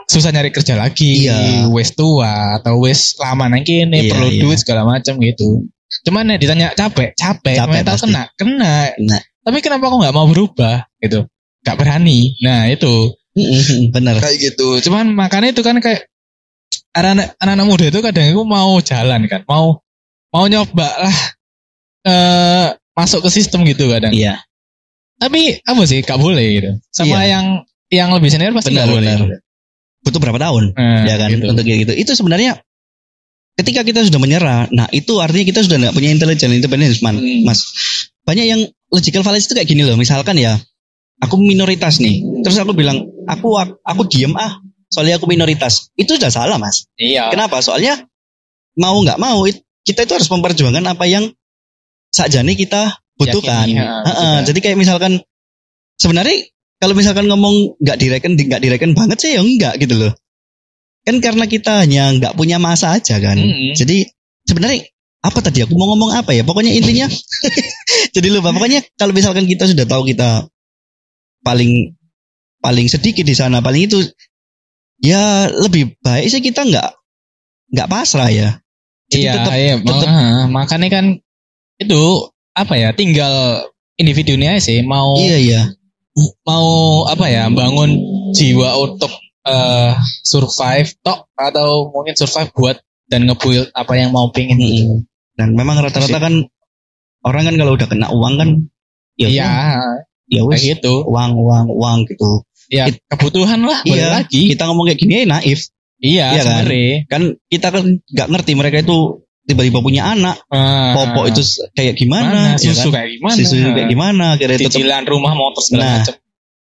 susah nyari kerja lagi, Iya. wes tua atau wes lama nang kene Iya, perlu iya. duit segala macam gitu. Cuman nek ditanya capek, capek, Capek mental pasti. kena, kena. Nah. Tapi kenapa kok nggak mau berubah gitu? Gak berani. Nah itu Bener. kayak gitu. Cuman makanya itu kan kayak anak-anak anak-anak muda itu kadang itu mau jalan kan, mau mau nyoba lah eh masuk ke sistem gitu kadang. Iya. Tapi apa sih gak boleh gitu. Sama Iya. yang yang lebih senior pasti Benar, gak boleh. benar. Butuh berapa tahun? Nah, ya kan gitu. untuk gitu. Itu sebenarnya ketika kita sudah menyerah, nah itu artinya kita sudah nggak punya intelijen independence, man, Hmm. mas. Banyak yang logical fallacy itu kayak gini loh. Misalkan ya, aku minoritas nih, terus aku bilang aku aku diem ah, soalnya aku minoritas. Itu sudah salah mas. Iya. Kenapa? Soalnya mau nggak mau it- kita itu harus memperjuangkan apa yang sakjane kita butuhkan. Yakini, ya, Heeh, butuhkan. jadi kayak misalkan sebenarnya kalau misalkan ngomong nggak direken nggak direken banget sih ya enggak gitu loh. Kan karena kita hanya nggak punya masa aja kan. Mm-mm. Jadi sebenarnya apa tadi aku mau ngomong apa ya? Pokoknya intinya jadi lupa. Pokoknya kalau misalkan kita sudah tahu kita paling paling sedikit di sana, paling itu ya lebih baik sih kita nggak nggak pasrah ya. Jadi Iya, tetap- iya. tetap- Mak- makanya kan itu apa ya? Tinggal individunya sih mau Iya iya. mau apa ya? Bangun jiwa untuk eh, survive tok atau mungkin survive buat dan nge-build apa yang mau pingin gitu. Mm-mm. Dan memang rata-rata kan orang kan kalau udah kena uang kan ya Iya, ya kayak wes gitu. uang uang uang gitu. Ya, It- kebutuhan lah, boleh Iya, lagi. Kita ngomong kayak gini ya naif. Iya, Iya kan? Kan kita kan nggak ngerti mereka itu tiba-tiba punya anak, Ah, popok itu kayak mana, gimana, ya susu kan? kayak gimana? susu kayak gimana, tetap Cicilan rumah motor segala Nah. macam.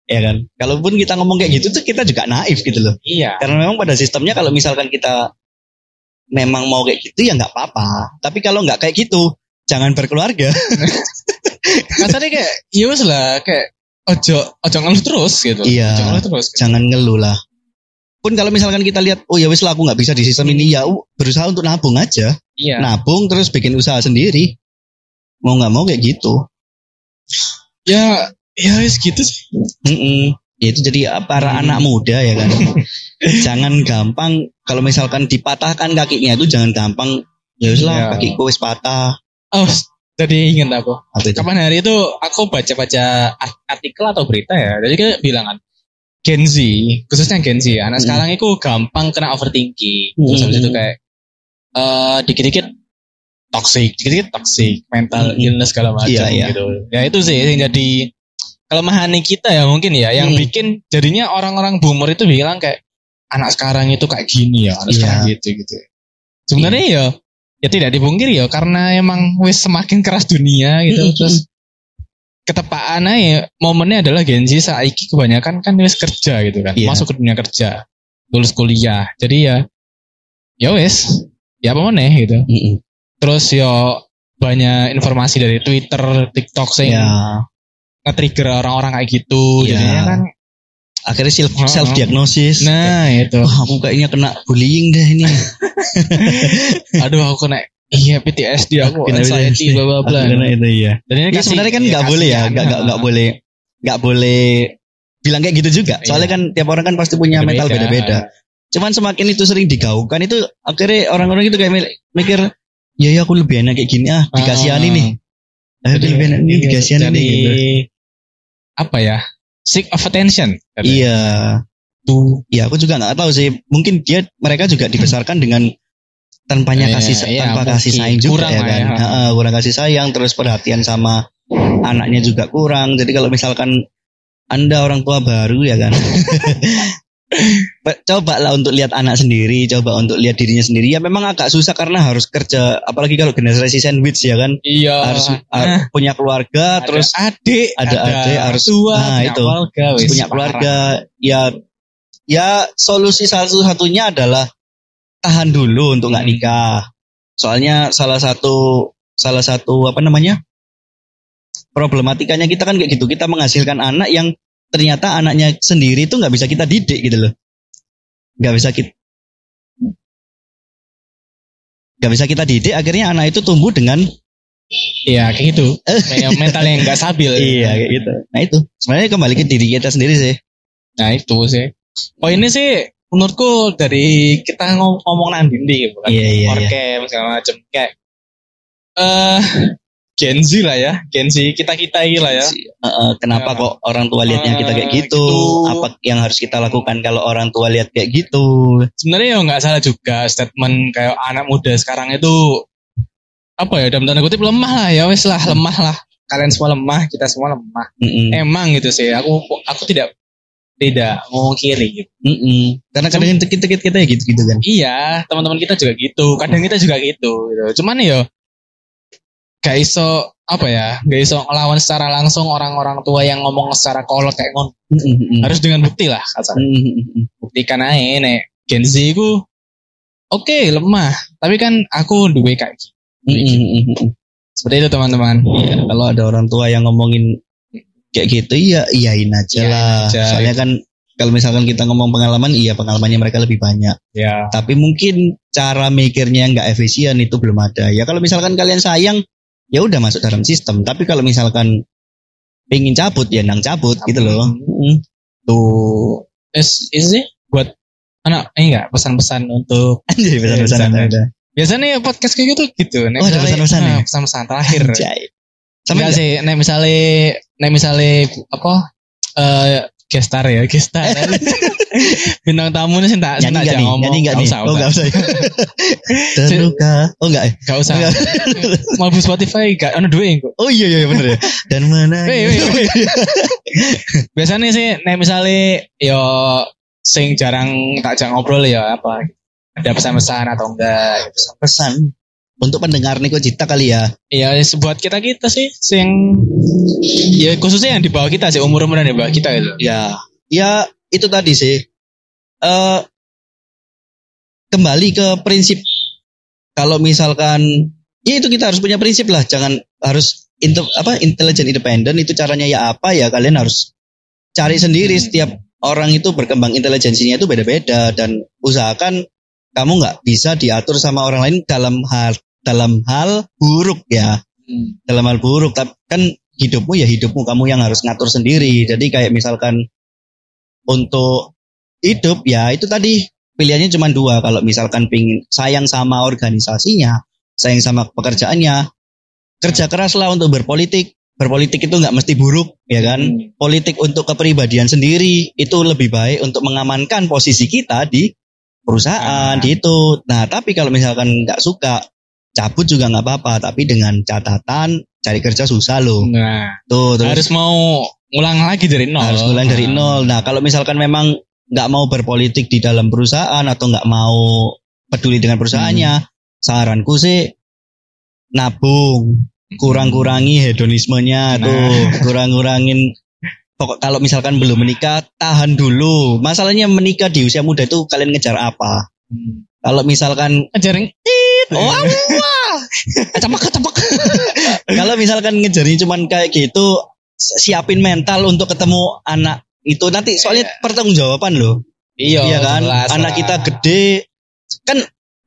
Ya kan. Kalaupun kita ngomong kayak gitu tuh kita juga naif gitu loh. Iya. Karena memang pada sistemnya kalau misalkan kita memang mau kayak gitu ya nggak apa-apa. Tapi kalau nggak kayak gitu, jangan berkeluarga. Kasarnya kayak ya wes lah kayak ojo ojo ngeluh terus gitu. Iya. Ojo ngeluh terus. gitu. jangan ngeluh lah. Pun kalau misalkan kita lihat, oh ya wis lah aku nggak bisa di sistem ini ya, berusaha untuk nabung aja, Iya. nabung terus bikin usaha sendiri. Mau nggak mau kayak gitu. ya ya wes gitu sih. Mm-mm. Ya itu jadi uh, para Hmm. anak muda ya kan. jangan gampang kalau misalkan dipatahkan kakinya itu jangan gampang. Ya lah Iya. kakiku wis patah. Oh, tadi ingat aku. Kapan hari itu aku baca-baca art- artikel atau berita ya. Jadi kayak bilang kan Gen Z, khususnya Gen Z, anak Hmm. sekarang itu gampang kena overthinking. Terus Hmm. habis itu kayak eh dikit-dikit toxic, dikit-dikit toxic, mental Hmm. illness segala macam Iya, iya. gitu. Ya itu sih yang jadi kelemahan kita ya mungkin ya, yang Hmm. bikin jadinya orang-orang boomer itu bilang kayak anak sekarang itu kayak gini ya, anak Iya. sekarang gitu gitu. Sebenarnya ya ya tidak dipungkiri ya karena emang wis semakin keras dunia gitu Mm-mm. terus ketepaan aja momennya adalah Gen Z saiki kebanyakan kan wis kerja gitu kan Iya. masuk ke dunia kerja lulus kuliah jadi ya ya wis ya apa meneh gitu Mm-mm. terus yo banyak informasi dari Twitter TikTok sing Ya nge-trigger orang-orang kayak gitu Iya. jadinya kan akhirnya self Oh. self diagnosis. nah itu Wah, aku kayaknya kena bullying deh ini. aduh aku kena iya PTSD aku Kena anxiety bla bla bla kena itu iya. dan ini Ya kasih- sebenarnya kan nggak kasih boleh ya, nggak nggak nggak boleh nggak boleh bilang kayak gitu juga. Soalnya Iya. kan tiap orang kan pasti punya mental beda-beda. Cuman semakin itu sering digaungkan itu akhirnya orang-orang itu kayak mi- mikir, ya ya aku lebih enak kayak gini ah, dikasihani nih. Ah, aku lebih enak nih Iya, dikasihani nih. Gitu. Apa ya seek of attention katanya. Iya, tuh ya aku juga nggak tahu sih. Mungkin dia mereka juga dibesarkan dengan tanpanya Iya, kasih iya, tanpa mungkin. kasih sayang juga Kurang ya kan. ya. Heeh, kurang kasih sayang terus perhatian sama anaknya juga kurang. Jadi kalau misalkan anda orang tua baru ya kan. coba lah untuk lihat anak sendiri, coba untuk lihat dirinya sendiri. Ya memang agak susah karena harus kerja, apalagi kalau generasi sandwich ya kan, iya harus Nah, punya keluarga, ada terus adik ada adik, harus- tua nah, punya itu. keluarga wis, punya parah. keluarga. Ya, ya solusi satu-satunya adalah tahan dulu untuk nggak Hmm. nikah. Soalnya salah satu salah satu apa namanya? problematikanya kita kan kayak gitu. Kita menghasilkan anak yang ternyata anaknya sendiri itu nggak bisa kita didik gitu loh. Nggak bisa kita nggak bisa kita didik akhirnya anak itu tumbuh dengan Iya kayak gitu. Kayak mental yang nggak stabil. iya kayak gitu. Nah itu sebenarnya kembali ke diri kita sendiri sih. Nah itu sih. Poinnya sih menurutku dari kita ngom- ngomong nang dindi gitu. Iya, iya, Orkem segala macam kayak eh Gen Z lah ya, Gen Z kita kita ini lah ya. Eh, kenapa Ya. kok orang tua lihatnya kita kayak Eh, gitu? gitu. Apa yang harus kita lakukan kalau orang tua lihat kayak gitu? Sebenarnya ya nggak salah juga statement kayak anak muda sekarang itu apa ya dalam tanda kutip lemah lah ya wes lah lemah lah. Kalian semua lemah, kita semua lemah. Mm-mm. Emang gitu sih. Aku aku tidak tidak mau kiri gitu. Mm-mm. Karena kadang kita kita kita ya gitu gitu kan. Iya, teman-teman kita juga gitu. Kadang kita juga gitu. gitu. Cuman ya gak iso apa ya, gak iso ngelawan secara langsung orang-orang tua yang ngomong secara kolot kayak ngono. Mm-mm. Harus dengan bukti lah kasar. Mm-mm. Buktikan aja nek Gen Z ku oke lemah, tapi kan aku duwe kayak gitu. Mm-mm. Seperti itu teman-teman. Iya, kalau ada orang tua yang ngomongin kayak gitu, iya iyain aja Iyain lah. aja. Soalnya kan kalau misalkan kita ngomong pengalaman, iya pengalamannya mereka lebih banyak. Ya. Tapi mungkin cara mikirnya nggak efisien itu belum ada. Ya kalau misalkan kalian sayang, ya udah masuk dalam sistem. Tapi kalau misalkan pengen cabut, ya nang cabut gitu loh. Mm. Tuh, is is sih buat anak eh enggak pesan-pesan untuk Anjay, pesan-pesan ada. biasanya podcast kayak gitu gitu. Nek Oh, misalnya- pesan-pesan ya? nah, pesan-pesan terakhir. Anjay. Sama enggak sih, nek misalnya nek misalnya apa eh gestar ya, gestar. Bintang tamu sih tak nyanyi nggak nih? Nyanyi nggak nih? usah, Oh nggak usah. Terluka. Oh nggak. eh? Gak usah. Enggak. Spotify gak ada duit kok. Oh iya iya bener ya. Dan mana? Biasanya sih nek misalnya yo sing jarang tak ajak ngobrol ya apa ada pesan-pesan atau enggak gitu. Untuk pendengar Niko Cita kali ya. Ya buat kita kita sih sing ya khususnya yang di bawah kita sih umur umuran di bawah kita gitu. Ya, ya itu tadi sih. Eh kembali ke prinsip kalau misalkan ya itu kita harus punya prinsip lah, jangan harus inte- apa intelijen independen itu caranya ya apa ya kalian harus cari sendiri Hmm. setiap orang itu berkembang intelijensinya itu beda-beda dan usahakan kamu nggak bisa diatur sama orang lain dalam hal dalam hal buruk ya. Dalam hal buruk tapi kan hidupmu ya hidupmu kamu yang harus ngatur sendiri. Jadi kayak misalkan untuk hidup ya itu tadi pilihannya cuma dua. Kalau misalkan pingin sayang sama organisasinya sayang sama pekerjaannya kerja keraslah untuk berpolitik. Berpolitik itu nggak mesti buruk ya kan? Hmm. politik untuk kepribadian sendiri itu lebih baik untuk mengamankan posisi kita di perusahaan Ah. di itu nah tapi kalau misalkan nggak suka cabut juga nggak apa-apa tapi dengan catatan cari kerja susah loh Nah, tuh terus harus mau ngulang lagi dari nol. harus mulai dari Nah. nol. Nah, kalau misalkan memang nggak mau berpolitik di dalam perusahaan atau nggak mau peduli dengan perusahaannya, Hmm. saranku sih nabung, kurang-kurangi hedonismenya Nah. tuh, kurang-kurangin. Pokok kalau misalkan belum menikah, tahan dulu. Masalahnya menikah di usia muda itu kalian ngejar apa? Hmm. Kalau misalkan Ajarin. Oh, wah. Kecepak, kecepak. Kalau misalkan ngejarin cuman kayak gitu, siapin mental untuk ketemu anak itu nanti soalnya pertanggungjawaban loh. Iya, Iya kan? jelas Anak lah. kita gede kan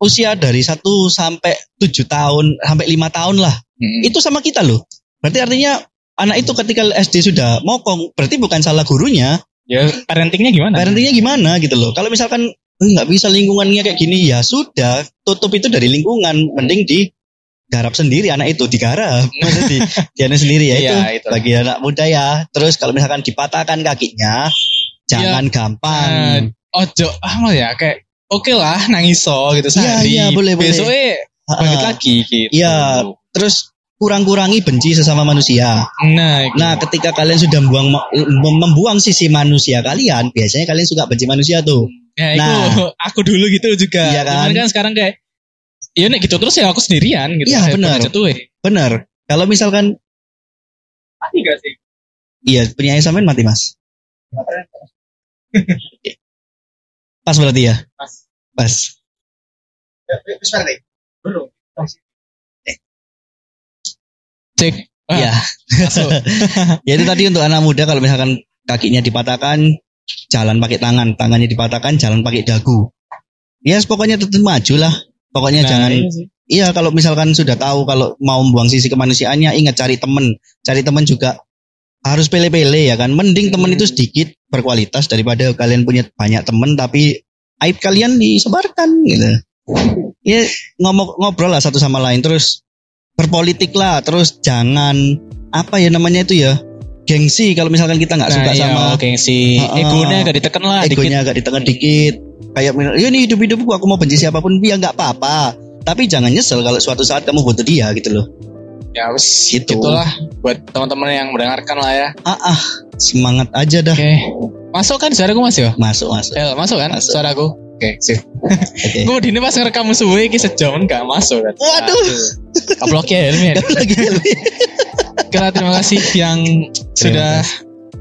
usia dari 1 sampai 7 tahun sampai lima tahun lah. Hmm. Itu sama kita loh. Berarti artinya anak itu ketika SD sudah mokong, berarti bukan salah gurunya, Ya parentingnya gimana? parentingnya gimana gitu loh. Kalau misalkan "Eh, nggak bisa lingkungannya kayak gini ya sudah tutup itu dari lingkungan mending di garap sendiri anak itu digarap maksudnya di dianya sendiri ya itu, Iya, itu. bagi anak muda ya terus kalau misalkan dipatahkan kakinya jangan gampang Ojo, ah mau ya kayak oke lah nangiso gitu Iya, sehari. iya, boleh, boleh. Besoknya bangkit lagi gitu. Iya. terus kurang-kurangi benci sesama manusia Nah, gitu. nah ketika kalian sudah membuang mem- membuang sisi manusia kalian biasanya kalian suka benci manusia tuh ya itu nah. aku dulu gitu juga. Iya kan? Cuman kan sekarang kayak Iya nek gitu terus ya aku sendirian gitu. Iya, benar. Eh. bener kalau misalkan Mati gak sih? iya punya sampean mati mas pas berarti ya Pas. pas Belum. Cek. Ah, Ya, ya itu tadi untuk anak muda kalau misalkan kakinya dipatahkan, jalan pakai tangan, tangannya dipatahkan, jalan pakai dagu. Ya, pokoknya tetap maju lah. Pokoknya Nah, jangan iya sih. Iya kalau misalkan sudah tahu kalau mau membuang sisi kemanusiaannya ingat cari temen cari temen juga harus pele-pele ya kan mending temen Hmm. itu sedikit berkualitas daripada kalian punya banyak temen tapi aib kalian disebarkan gitu ya ngomong ngobrol lah satu sama lain terus berpolitik lah terus jangan apa ya namanya itu ya gengsi kalau misalkan kita nggak suka Nah, iya, sama oke si Heeh. egonya agak ditekan lah dikit. egonya agak ditekan dikit kayak ya ini hidup hidupku aku mau benci siapa pun ya nggak apa-apa tapi jangan nyesel kalau suatu saat kamu butuh dia gitu loh Ya wes Gitu. itulah buat teman-teman yang mendengarkan lah ya. ah ah semangat aja dah Oke. Masuk kan suaraku Mas ya? masuk masuk Eh, masuk kan Masuk. suaraku? Oke, sip. oke Gue dini pas ngerekam suwe iki sejam enggak masuk kan. Waduh. Kaplok ya Helmi. lagi Kita terima kasih yang sudah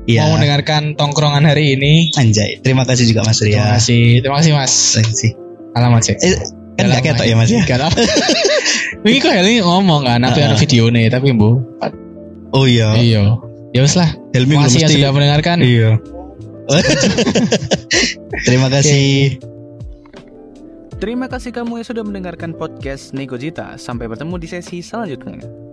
Iya mau mendengarkan tongkrongan hari ini. anjay terima kasih juga Mas Terima Ria kasih, terima kasih Mas. terima kasih Alamat sih. eh, kan nggak ketok ya Mas ya Gak. Ini kok Helmi ngomong kan, apa ada Ah. video nih, tapi bu. oh iya Iya. Ya wes lah. Helmi Terima kasih yang mesti sudah mendengarkan. iya terima kasih Terima kasih kamu yang sudah mendengarkan podcast Nego Jita. Sampai bertemu di sesi selanjutnya.